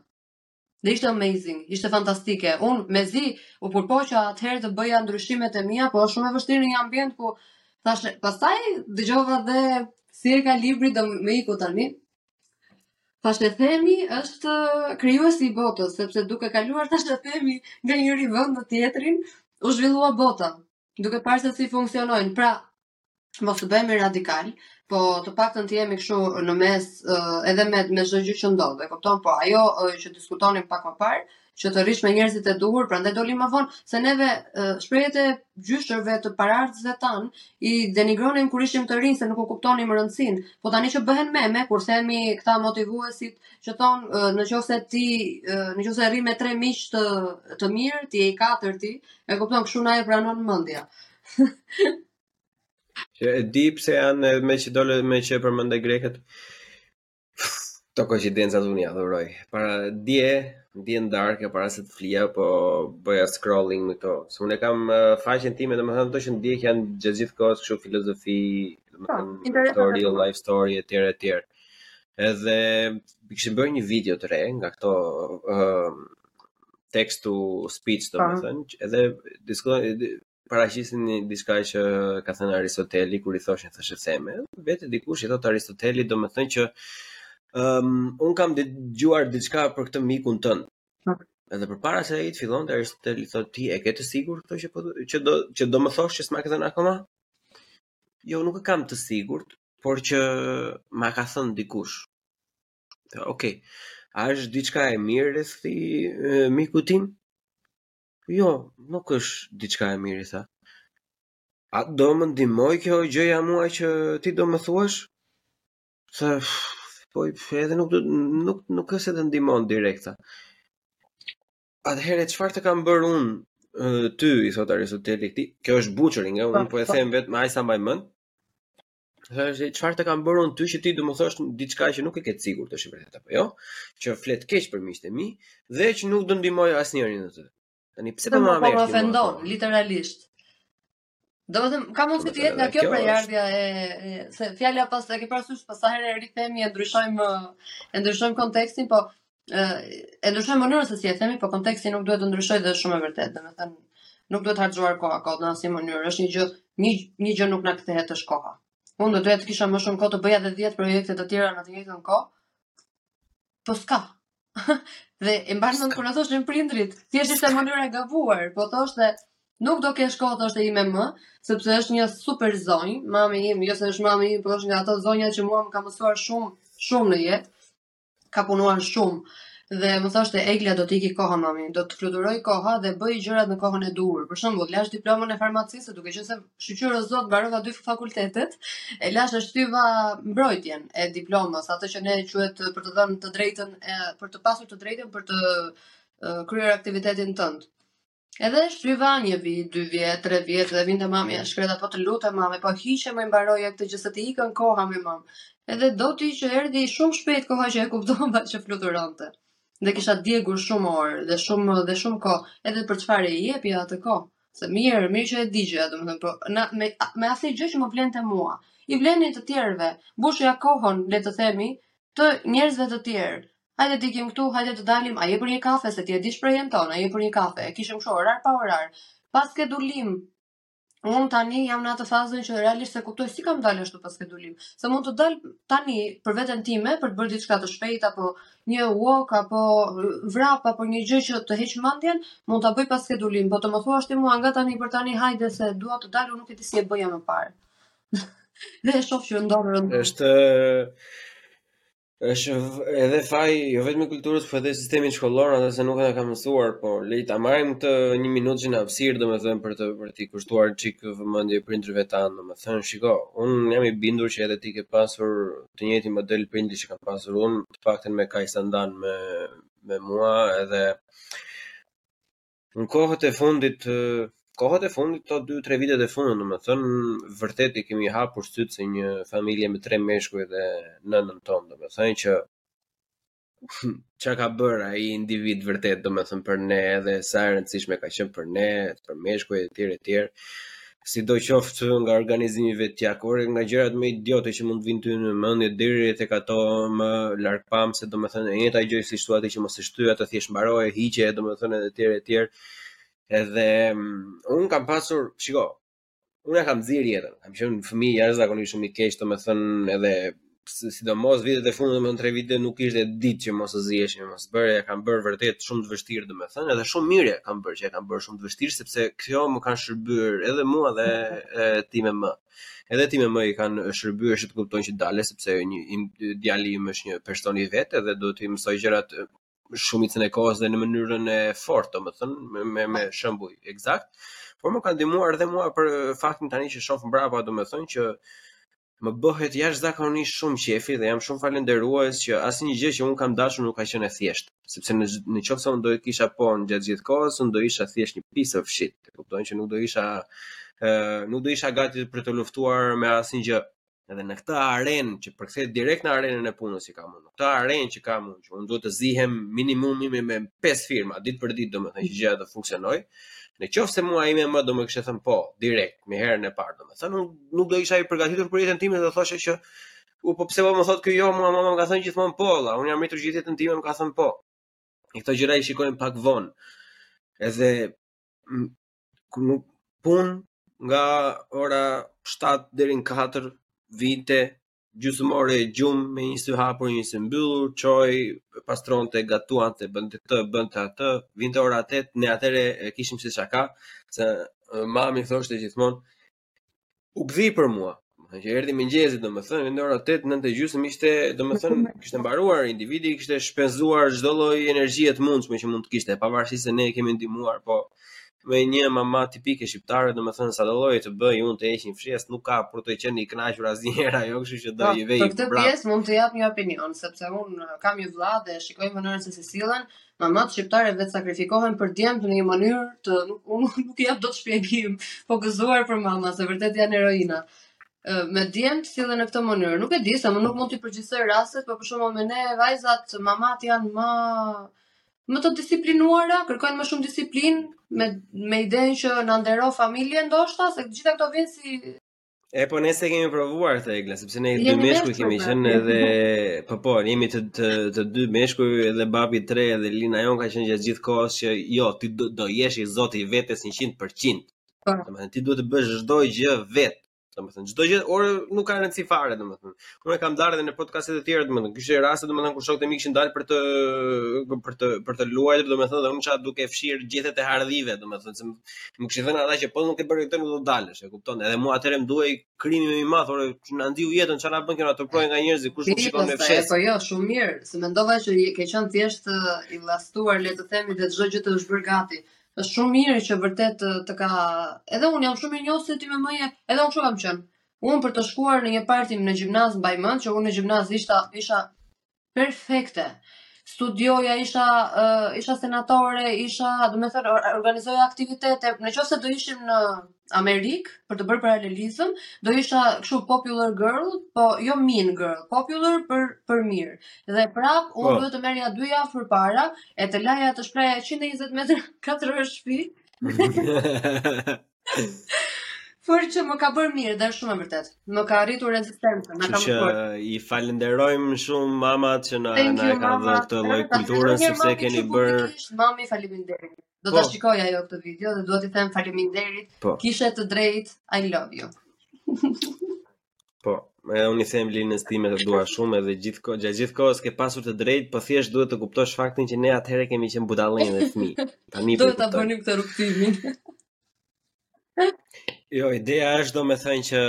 S4: Dhe ishte amazing, ishte fantastike. Unë mezi u përpoqa atëherë të bëja ndryshimet e mia, po është shumë e vështirë në një ambient ku thash, pastaj dëgjova dhe si e ka libri do me iku tani. Thashethemi është krijuesi i botës, sepse duke kaluar thashethemi nga njëri vend në tjetrin, u zhvillua bota, duke parë se si funksionojnë. Pra, mos të bëhemi radikalë, po të paktën të jemi kështu në mes uh, edhe me me çdo gjë që ndodh. E kupton? Po ajo uh, që diskutonim pak më parë, që të rrish me njerëzit e duhur, prandaj doli më vonë, se neve uh, shprehjet e gjyshërve të paraardhësve tanë i denigronim kur ishim të rinj se nuk u kuptonim rëndësinë. Po tani që bëhen meme, kur themi këta motivuesit që thonë uh, në qoftë se ti uh, në qoftë se rri me tre miq të të mirë, ti je i katërti, e kupton, kështu na e pranon mendja.
S3: Që e di pse janë me që dole, meqë përmende grekët. Këto koincidencat unë i adhuroj. Pardje, dje në darkë para se të flija, po bëja scrolling me këto. Se unë e kam faqen time, domethënë ato që ndjek janë gjatë gjithë kohës kështu filozofi, domethënë
S4: real
S3: life story, e tjera, e tjera. Edhe, kishte bërë një video të re, nga këto, text to speech domethënë, edhe diskutojnë paraqisin diçka që ka thënë Aristoteli kur i thoshin thashetheme, vete dikush i thotë Aristotelit domethënë që ëm um, un kam dëgjuar diçka për këtë mikun tënd. Edhe përpara se ai të fillonte Aristoteli thotë ti e ke të sigurt këtë që po që do që do më thosh që s'ma ke thënë akoma? Jo, nuk e kam të sigurt, por që ma ka thënë dikush. Okej. Okay. A është diçka e mirë rreth mikut tim? Jo, nuk është diçka e mirë tha. A do më ndihmoj kjo gjëja mua që ti do më thuash? Tha po edhe nuk do nuk nuk është se të ndihmon direkt tha. Atëherë çfarë të kam bërë un ty i thot Aristoteli këtij? Kjo është butchery, nga un
S4: po
S3: e
S4: po.
S3: them vetëm aq sa mbaj mend. Tha çfarë të kam bërë unë ty që ti do më thosh diçka që nuk e ke të sigurt të vërtetë apo jo, që flet keq për miqtë e mi dhe që nuk do ndihmoj asnjërin atë. Tani pse po
S4: më
S3: vjen?
S4: Po ofendon literalisht. Domethënë, ka mundësi të jetë nga kjo prejardhja e se fjala pastaj e ke parasysh pas sa herë rithemi e ndryshojmë e ndryshojmë kontekstin, po e ndryshojmë mënyrën se si e themi, po konteksti nuk duhet të ndryshojë dhe është shumë e vërtetë, domethënë nuk duhet harxhuar koha kot në asnjë mënyrë, është një gjë, një një gjë nuk na kthehet, është koha. Unë do doja të kisha më shumë kohë të bëja edhe 10 projekte të tjera në të njëjtën kohë. Po s'ka. dhe e mban mend kur e thoshin prindrit, thjesht ishte mënyra e gabuar, po thoshte nuk do kesh kohë thoshte ime më, sepse është një super zonjë, mami im, jo se është mami im, por është nga ato zonja që mua më ka mësuar shumë, shumë në jetë. ka punuar shumë dhe më thoshte Egla do të iki koha mami, do të fluturoj koha dhe bëj gjërat në kohën e duhur. Për shembull, lashë diplomën e farmacisë, duke qenë se shqyr o zot mbarova dy fakultetet, e lashë e shtyva mbrojtjen e diplomës, atë që ne quhet për të dhënë të drejtën e për të pasur të drejtën për të kryer aktivitetin tënd. Edhe e shtyva një vit, dy vjet, tre vjet dhe vinte mami e shkreta, po të lutem mami, po hiqe ma, mbaroje këtë gjë se të ikën koha mami. Edhe do ti, që erdhi shumë shpejt koha që e kuptova që fluturonte. Dhe kisha djegur shumë orë dhe shumë dhe shumë kohë, edhe për çfarë e jepja atë kohë. Se mirë, mirë që e digja, domethënë, po na me me asnjë gjë që më vlente mua. I vlenin të tjerëve, mbushja kohën, le të themi, të njerëzve të tjerë. Hajde të ikim këtu, hajde të dalim, a je për një kafe, se ti e di shprehjen tonë, a je për një kafe. E kishim kështu orar pa orar. Pa skedulim, unë tani jam në atë fazën që realisht s'e kuptoj si kam dalë ashtu pa skedulim. Se mund të dal tani për veten time, për të bërë diçka të shpejtë apo një walk apo vrap apo një gjë që të heq mendjen, mund ta bëj pa skedulim, po të më thuash ti mua nga tani për tani hajde se dua të dal, unë nuk e di si e bëja më parë. Dhe e shoh që ndodh rëndom.
S3: Është Është edhe faji jo vetëm i kulturës, por edhe i sistemit shkollor, ata se nuk na kanë mësuar, po le ta marrim këtë një minutë çik hapësirë, domethënë për të për t'i kushtuar çik vëmendje prindërve tanë, domethënë, shiko, un jam i bindur që edhe ti ke pasur të njëjtin model prindi që kam pasur un, të paktën me kaq sa ndan me me mua edhe Në kohët e fundit, kohët e fundit, këto 2-3 vitet e fundit, domethënë, vërtet i kemi hapur sytë se një familje me tre meshkuj dhe nënën tonë, domethënë, që ça ka bërë ai individ vërtet, domethënë, për ne, edhe sa e rëndësishme ka qënë për ne, për meshkuj, e tjerë, e tjerë, Sidoqoftë, nga organizimi vetjakor e nga gjërat më idiote që mund t'vijnë ty në mendje deri tek ato më largpamëse, domethënë e njëjta gjë siç thua ti që mos e shtyj atë thjesht mbaroje, hiqe, domethënë edhe etj etj. Edhe mm, un kam pasur, shiko, unë ia kam nxirë jetën. Kam qenë fëmijë jashtëzakonisht shumë i keq, domethënë edhe sidomos vitet e fundit, domethënë tre vite nuk ishte ditë që mos të ziheshim, mos bëre, ia kam bërë vërtet shumë të vështirë domethënë, edhe shumë mirë e kam bërë që e kam bërë shumë të vështirë sepse këto më kanë shërbyer edhe mua dhe sime mëje. Edhe sime mëje i kanë shërbyer që të kuptojë që dale sepse një im, djali im është një person i vetë dhe do t'i mësojë gjërat shumicën e kohës dhe në mënyrën e fortë, domethënë me me, me shembuj eksakt. Por më kanë ndihmuar edhe mua për faktin tani që shoh mbrapa, domethënë që Më bëhet jashtëzakonisht shumë qefi dhe jam shumë falënderues që asnjë gjë që unë kam dashur nuk ka qenë e thjeshtë, sepse në në qoftë se unë do ta kisha po-në gjatë gjithë kohës, unë do isha thjesht një piece of shit, e kupton që nuk do isha ë nuk do isha gati për të luftuar me asnjë gjë. Edhe në këtë arenë që përkthehet direkt në arenën e punës që kam unë. këtë arenë që kam unë, që unë duhet të zihem minimumi me, me pesë firma, ditë për ditë, domethënë që gjëja të funksionojë, Në qoftë se mua ime më do më kishte thënë po, direkt, me herën e parë, domethënë unë nuk do isha i përgatitur për jetën time do thoshe që u po pse po më thotë ky jo, mua mama më ka thënë gjithmonë po, la, unë jam rritur gjithë jetën time më ka thënë po. E këto gjëra i shikojmë pak vonë. Edhe kur në punë nga ora 7 deri në 4 vinte gjysmë ore gjumë me një sy hapur, një sy mbyllur, çohej, pastronte, gatuante, bënte këtë, bënte atë, vinte ora 8, ne atëhere e kishim si shaka, se mami thoshte gjithmonë u gdhi për mua. Domethënë që erdhi mëngjesi, domethënë vinte ora 8, 9 e gjysmë ishte, domethënë kishte mbaruar individi, kishte shpenzuar çdo lloj energjie të mundshme që mund të kishte, pavarësisht se ne e kemi ndihmuar, po Me një mama tipike shqiptare, domethënë sado lloj të bëj unë të heq një fshesë, nuk ka për të qenë e kënaqur asnjëherë ajo, kështu që do
S4: po,
S3: i vej.
S4: Për këtë pjesë mund të jap një opinion, sepse unë uh, kam një vëlla dhe shikoj mënyrën se si sillen, mamat shqiptare vetë sakrifikohen për djemt në një mënyrë të nuk unë nuk jap dot shpjegim, po gëzuar për mamat, se vërtet janë heroina. Uh, me djemt sillen në këtë mënyrë. Nuk e di se më nuk mund të përgjithësoj rastet, por për shembull me ne vajzat, mamat janë më më të disiplinuara, kërkojnë më shumë disiplinë me me idenë që na ndero familjen ndoshta, se gjitha këto vijnë si
S3: E po ne se kemi provuar këtë e kla, sepse ne dy meshkuj kemi qenë edhe po po, jemi të të, të dy meshkuj edhe babi tre edhe Lina jonë ka qenë gjatë gjithë kohës që jo, ti do, do jesh i zoti i vetes 100%.
S4: Po.
S3: Domethënë ti duhet të bësh çdo gjë vetë. Domethënë çdo gjë, ore nuk ka rëndësi fare domethënë. Unë kam dalë edhe në podcaste të tjera domethënë, kishte raste domethënë kur shokët e mi kishin dalë për të për të për të luajtur domethënë dhe unë isha duke fshirë gjethet e hardhive domethënë se më kishin thënë ata që po nuk e bëre këtë nuk do dalësh, e kupton? Edhe mua atëherë më dukej krimi më i madh, ore na nxiu jetën çfarë na bën kjo na turpëroi nga njerëzit kush na shikon me fshesë.
S4: Po jo, shumë mirë, se mendova që ke qenë thjesht i llastuar le të themi dhe çdo gjë të është bërë gati. Është shumë mirë që vërtet të ka... Edhe unë jam shumë mirënjohëse time mëje, edhe unë kshu kam qenë. Unë për të shkuar në një parti në gjimnaz mbaj mend, që unë në gjimnaz ishta, isha perfekte. Studioja, isha, uh, isha senatore, isha, domethënë, organizoja aktivitete. Në qoftë se do ishim në Amerikë për të bërë paralelizëm, do isha kështu popular girl, po jo mean girl, popular për për mirë. Dhe prap unë
S3: po.
S4: duhet të merrja dy javë përpara e të laja të shpëlaja 120 metra katrorë shtëpi. Por që më ka bërë mirë dhe është shumë e vërtet. Më ka rritur rezistencën, më ka
S3: bërë. Që i falënderojmë shumë mamat që na na kanë dhënë këtë lloj
S4: kulture
S3: sepse keni bërë.
S4: Mami, faleminderit. Do ta po. shikojë ajo këtë video dhe duhet t'i them faleminderit.
S3: Po.
S4: Kishe të drejtë, I love you.
S3: po, edhe unë i them Linës time të dua shumë edhe gjithko, gjatë gjithë kohës ke pasur të drejtë, po thjesht duhet të kuptosh faktin që ne atëherë kemi qenë budallenj dhe fëmijë. Tani po.
S4: Duhet ta bënim këtë rrugëtimin.
S3: Jo, ideja është domethënë që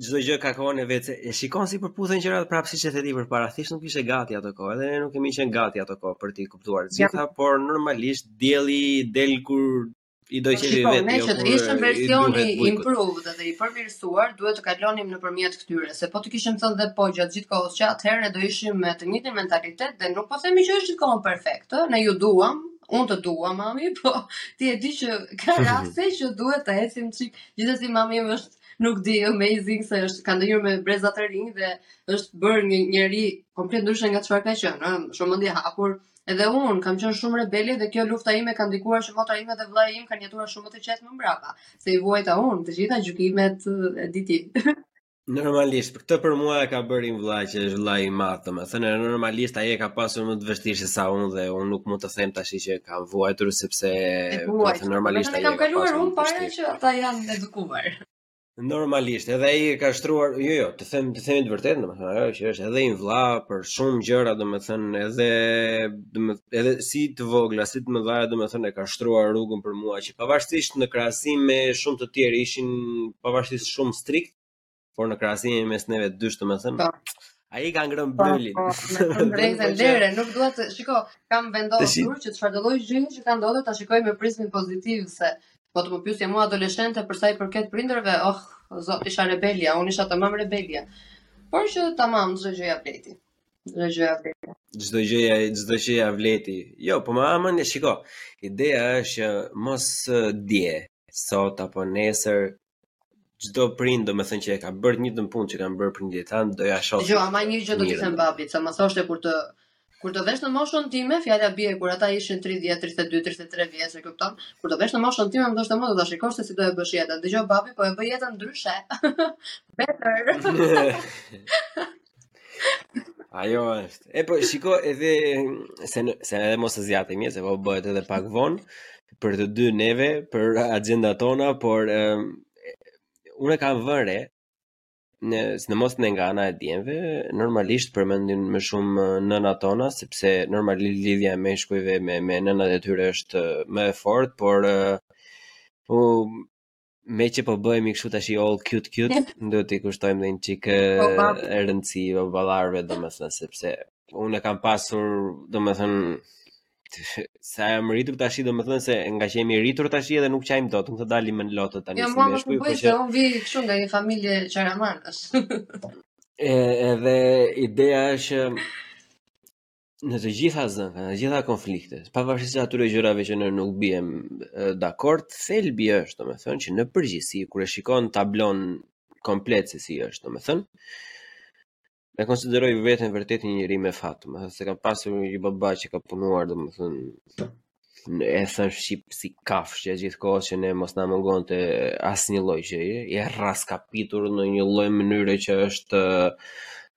S3: çdo gjë ka kohën e vet. E shikon si përputhen gjërat prapë siç e the ti përpara. Thjesht nuk ishe gati ato kohë, edhe ne nuk kemi qenë gati ato kohë për t'i kuptuar të gjitha, ja. por normalisht dielli del kur i do
S4: po qenë
S3: vetë.
S4: Ne
S3: jo
S4: që të ishim versioni
S3: i
S4: improved dhe i përmirësuar, duhet të kalonim nëpërmjet këtyre, se po t'i kishim thënë dhe po gjatë gjithë kohës që atëherë do ishim me të njëjtin mentalitet dhe nuk po themi që është gjithë kohën perfekt, ne ju duam, Unë të dua, mami, po ti e di që ka raste që duhet të ecim çik. Gjithsesi mami im është nuk di amazing se është ka ndenjur me breza të rinj dhe është bërë një njeri komplet ndryshe nga çfarë ka qenë, ëh, shumë mendje hapur. Edhe unë kam qenë shumë rebele dhe kjo lufta ime ka ndikuar që motra ime dhe vëllai im kanë jetuar shumë më të qetë më mbrapa, se i vuajta unë të gjitha gjykimet e di ti.
S3: Normalisht, për këtë për mua e ka bërë im vëlla që është vëlla i madh, domethënë normalisht ai e ka pasur më të vështirë se sa unë dhe unë nuk mund të them tashi që kam vuajtur sepse domethënë normalisht ai e ka
S4: kaluar unë para që ata janë edukuar.
S3: Normalisht, edhe ai e ka shtruar, jo jo, të them të themi të vërtetën, domethënë ajo që është edhe im vëlla për shumë gjëra, domethënë edhe domethënë edhe si të vogla, si të mëdha, domethënë e ka shtruar rrugën për mua që pavarësisht në krahasim me shumë të tjerë ishin pavarësisht shumë strikt, por në krahasim mes neve të dysh domethënë.
S4: Po.
S3: Ai ka ngrën
S4: po,
S3: bëllin.
S4: Po, drejt, lëre, nuk dua të... Shiko, kam vendosur që çfarëdolloj gjëje që ka ndodhur ta shikoj me prizmin pozitiv, se po të më pyesje mua adoleshente përsa i përket prinderve, oh, zot isha rebelja, unë isha tamam rebelja. Por që tamam çdo gjë ja vleti. Çdo gjë ja vleti.
S3: Çdo gjë ja çdo gjë ja vleti. Jo, po ama, shiko. Ideja është që mos sot, sot apo nesër çdo prind, domethënë që e ka bërë njëjtën punë që kanë bërë prindërit tanë, do ja shoh.
S4: Jo, ama një gjë do
S3: të
S4: them babit, se më thoshte kur të kur të vish në moshën time, fjala bie kur ata ishin 30, 32, 33 vjeç, e kupton? Kur të vish në moshën time, më thoshte ma, do ta shikosh se si do e bësh jetën. Dëgjo babi, po e bëj jetën ndryshe. Better.
S3: Ajo është. Epo shiko edhe se në, se edhe mos e zgjatim më, se po bëhet edhe pak vonë për të dy neve, për agjendat tona, por um, unë e kam vënë re sidomos ne nga ana e djemve, normalisht përmendin më shumë nënat tona, sepse normalisht lidhja e meshkujve me me nënat e tyre është më e fortë, por uh, Meqë po bëhemi kështu tashi all cute cute, do t'i kushtojmë dhe një çik
S4: po, po.
S3: rëndësi po baballarëve, domethënë sepse unë kam pasur, domethënë sa jam rritur tashi domethënë se ngaqë jemi rritur tashi edhe nuk qajmë dot, nuk të dalin më lotë tani.
S4: Jo, më
S3: nuk
S4: bëj se unë vij kështu nga një familje
S3: qaramanësh. edhe ideja është në të gjitha zënkat, në të gjitha konfliktet, pavarësisht atyre gjërave që ne nuk biem dakord, thelbi është, domethënë që në përgjithësi kur e shikon tablon komplet se si është, domethënë e konsideroj veten vërtet një njeri me fat, domethënë se kam pasur një baba që ka punuar, domethënë e thënë shqip si kafshë gjatë gjithë kohës që ne mos na mungonte asnjë lloj gjëje, i rraskapitur në një lloj mënyre që është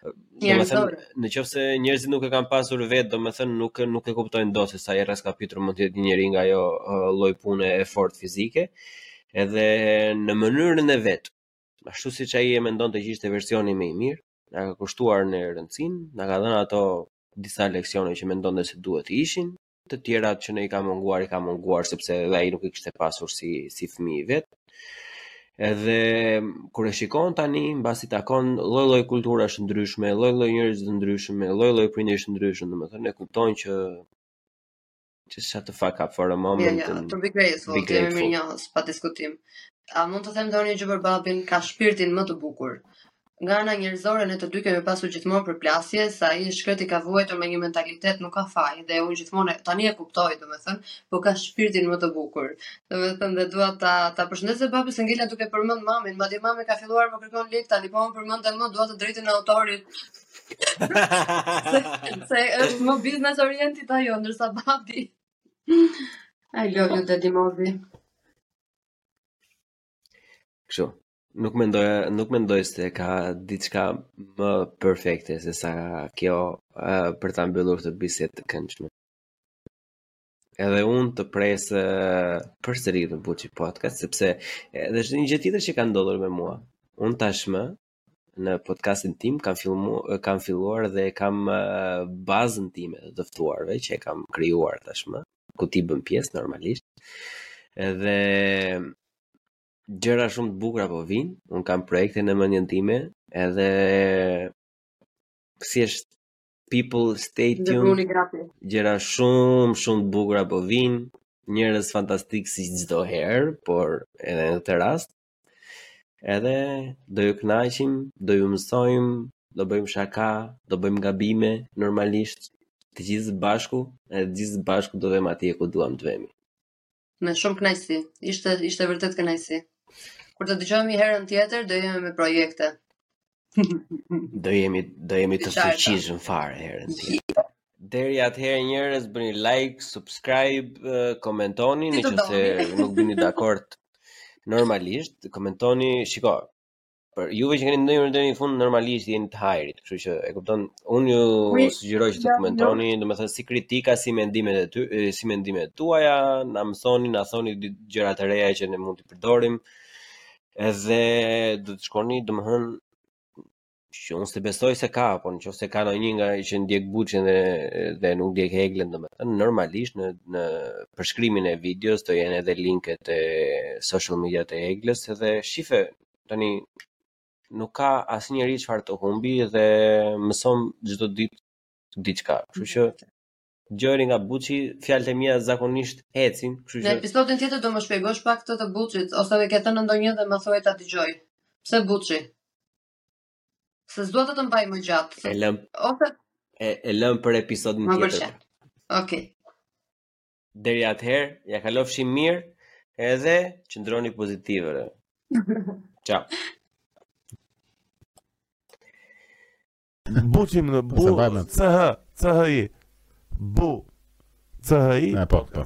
S4: Domethënë,
S3: në qoftë se njerëzit nuk e kanë pasur vetë, domethënë nuk nuk e kuptojnë dot se sa i rraskapitur mund të jetë një njeri nga ajo lloj pune e fort fizike, edhe në mënyrën e vet. Ashtu siç ai e mendonte që ishte versioni më i mirë, na ka kushtuar ne rëndësinë, na ka dhënë ato disa leksione që mendonte se duhet të ishin, të tjerat që na i ka munguar, i ka munguar sepse dhe ai nuk i kishte pasur si si fëmijë vet. Edhe kur e shikon tani, mbasi takon lloj-lloj kulturash ndryshme, lloj-lloj njerëz të ndryshëm, lloj-lloj prindësh ndryshëm, domethënë e kupton që që shut the fuck up for a moment
S4: ja,
S3: ja,
S4: të be grateful,
S3: be grateful.
S4: Mirë, ja, pa diskutim. A mund të them ndonjë gjë për babin? Ka shpirtin më të bukur. Nga ana njerëzore ne të dy kemi pasur gjithmonë përplasje, se ai i shkret ka vuajtur me një mentalitet nuk ka faj dhe unë gjithmonë tani e kuptoj, domethënë, po ka shpirtin më të bukur. Domethënë dhe dua ta ta përshëndes dhe babin se ngela duke përmend mamin, madje mami ka filluar më kërkon lek tani, po më përmend më, dua të drejtën e autorit. se, se është më biznes oriented ajo, ndërsa babi. I love you, Daddy Mozi.
S3: Kështu. Nuk mendoj, nuk mendoj se ka diçka më perfekte se sa kjo uh, për ta mbyllur këtë bisedë të këndshme. Edhe unë të pres uh, përsëri te Buçi Podcast sepse edhe është një gjë tjetër që ka ndodhur me mua. Unë tashmë në podcastin tim kam filmu kam filluar dhe kam uh, bazën time të ftuarve që e kam krijuar tashmë ku ti bën pjesë normalisht edhe Gjëra shumë të bukura po vijnë. Unë kam projekte në mendjen time, edhe si është people stay tuned. Gjëra shumë shumë të bukura po vijnë. Njerëz fantastik si çdo herë, por edhe në këtë rast. Edhe do ju kënaqim, do ju mësojmë, do bëjmë shaka, do bëjmë gabime normalisht të gjithë së bashku, edhe të gjithë së bashku do vemi atje ku duam të vemi.
S4: Me shumë kënaqësi. Ishte ishte vërtet kënaqësi. Kur të dëgjohemi herën tjetër, do jemi me projekte.
S3: do jemi do jemi të fuqishëm fare herën tjetër. Deri atëherë njerëz bëni like, subscribe, komentoni nëse nuk jeni dakord. Normalisht komentoni, shiko, Për juve që keni ndenjur deri në fund normalisht jeni të hajrit, kështu që e kupton, unë ju sugjeroj që të komentoni, domethënë si kritika, si mendimet e ty, si mendimet tuaja, na mësoni, na thoni gjëra të reja që ne mund të përdorim. Edhe do të shkoni, domethënë që unë se besoj se ka, po në qoftë se ka ndonjë nga ju që ndjek Buçin dhe, dhe nuk ndjek Heglen, domethënë, normalisht në, në përshkrimin e videos do jenë edhe linket e social media të Hegles, edhe shife Tani nuk ka asnjeri çfarë të humbi dhe mëson çdo ditë diçka. Kështu që dëgjoni nga Buçi, fjalët e mia zakonisht ecin, kështu që Në
S4: episodin tjetër do më shpjegosh pak këtë të Buçit ose e ke thënë diku dhe më thuaj ta dëgjoj. Pse Buçi? Se s'dua të të mbaj më gjatë.
S3: E lëm.
S4: Ose
S3: e, e lëm për episodin tjetër.
S4: Më pëlqen. Okej. Okay.
S3: Deri atëherë, ia kalofshim mirë edhe qëndroni pozitivë. Ciao.
S1: Buçim në bu, CH, CHI, bu, CHI,
S2: po, po.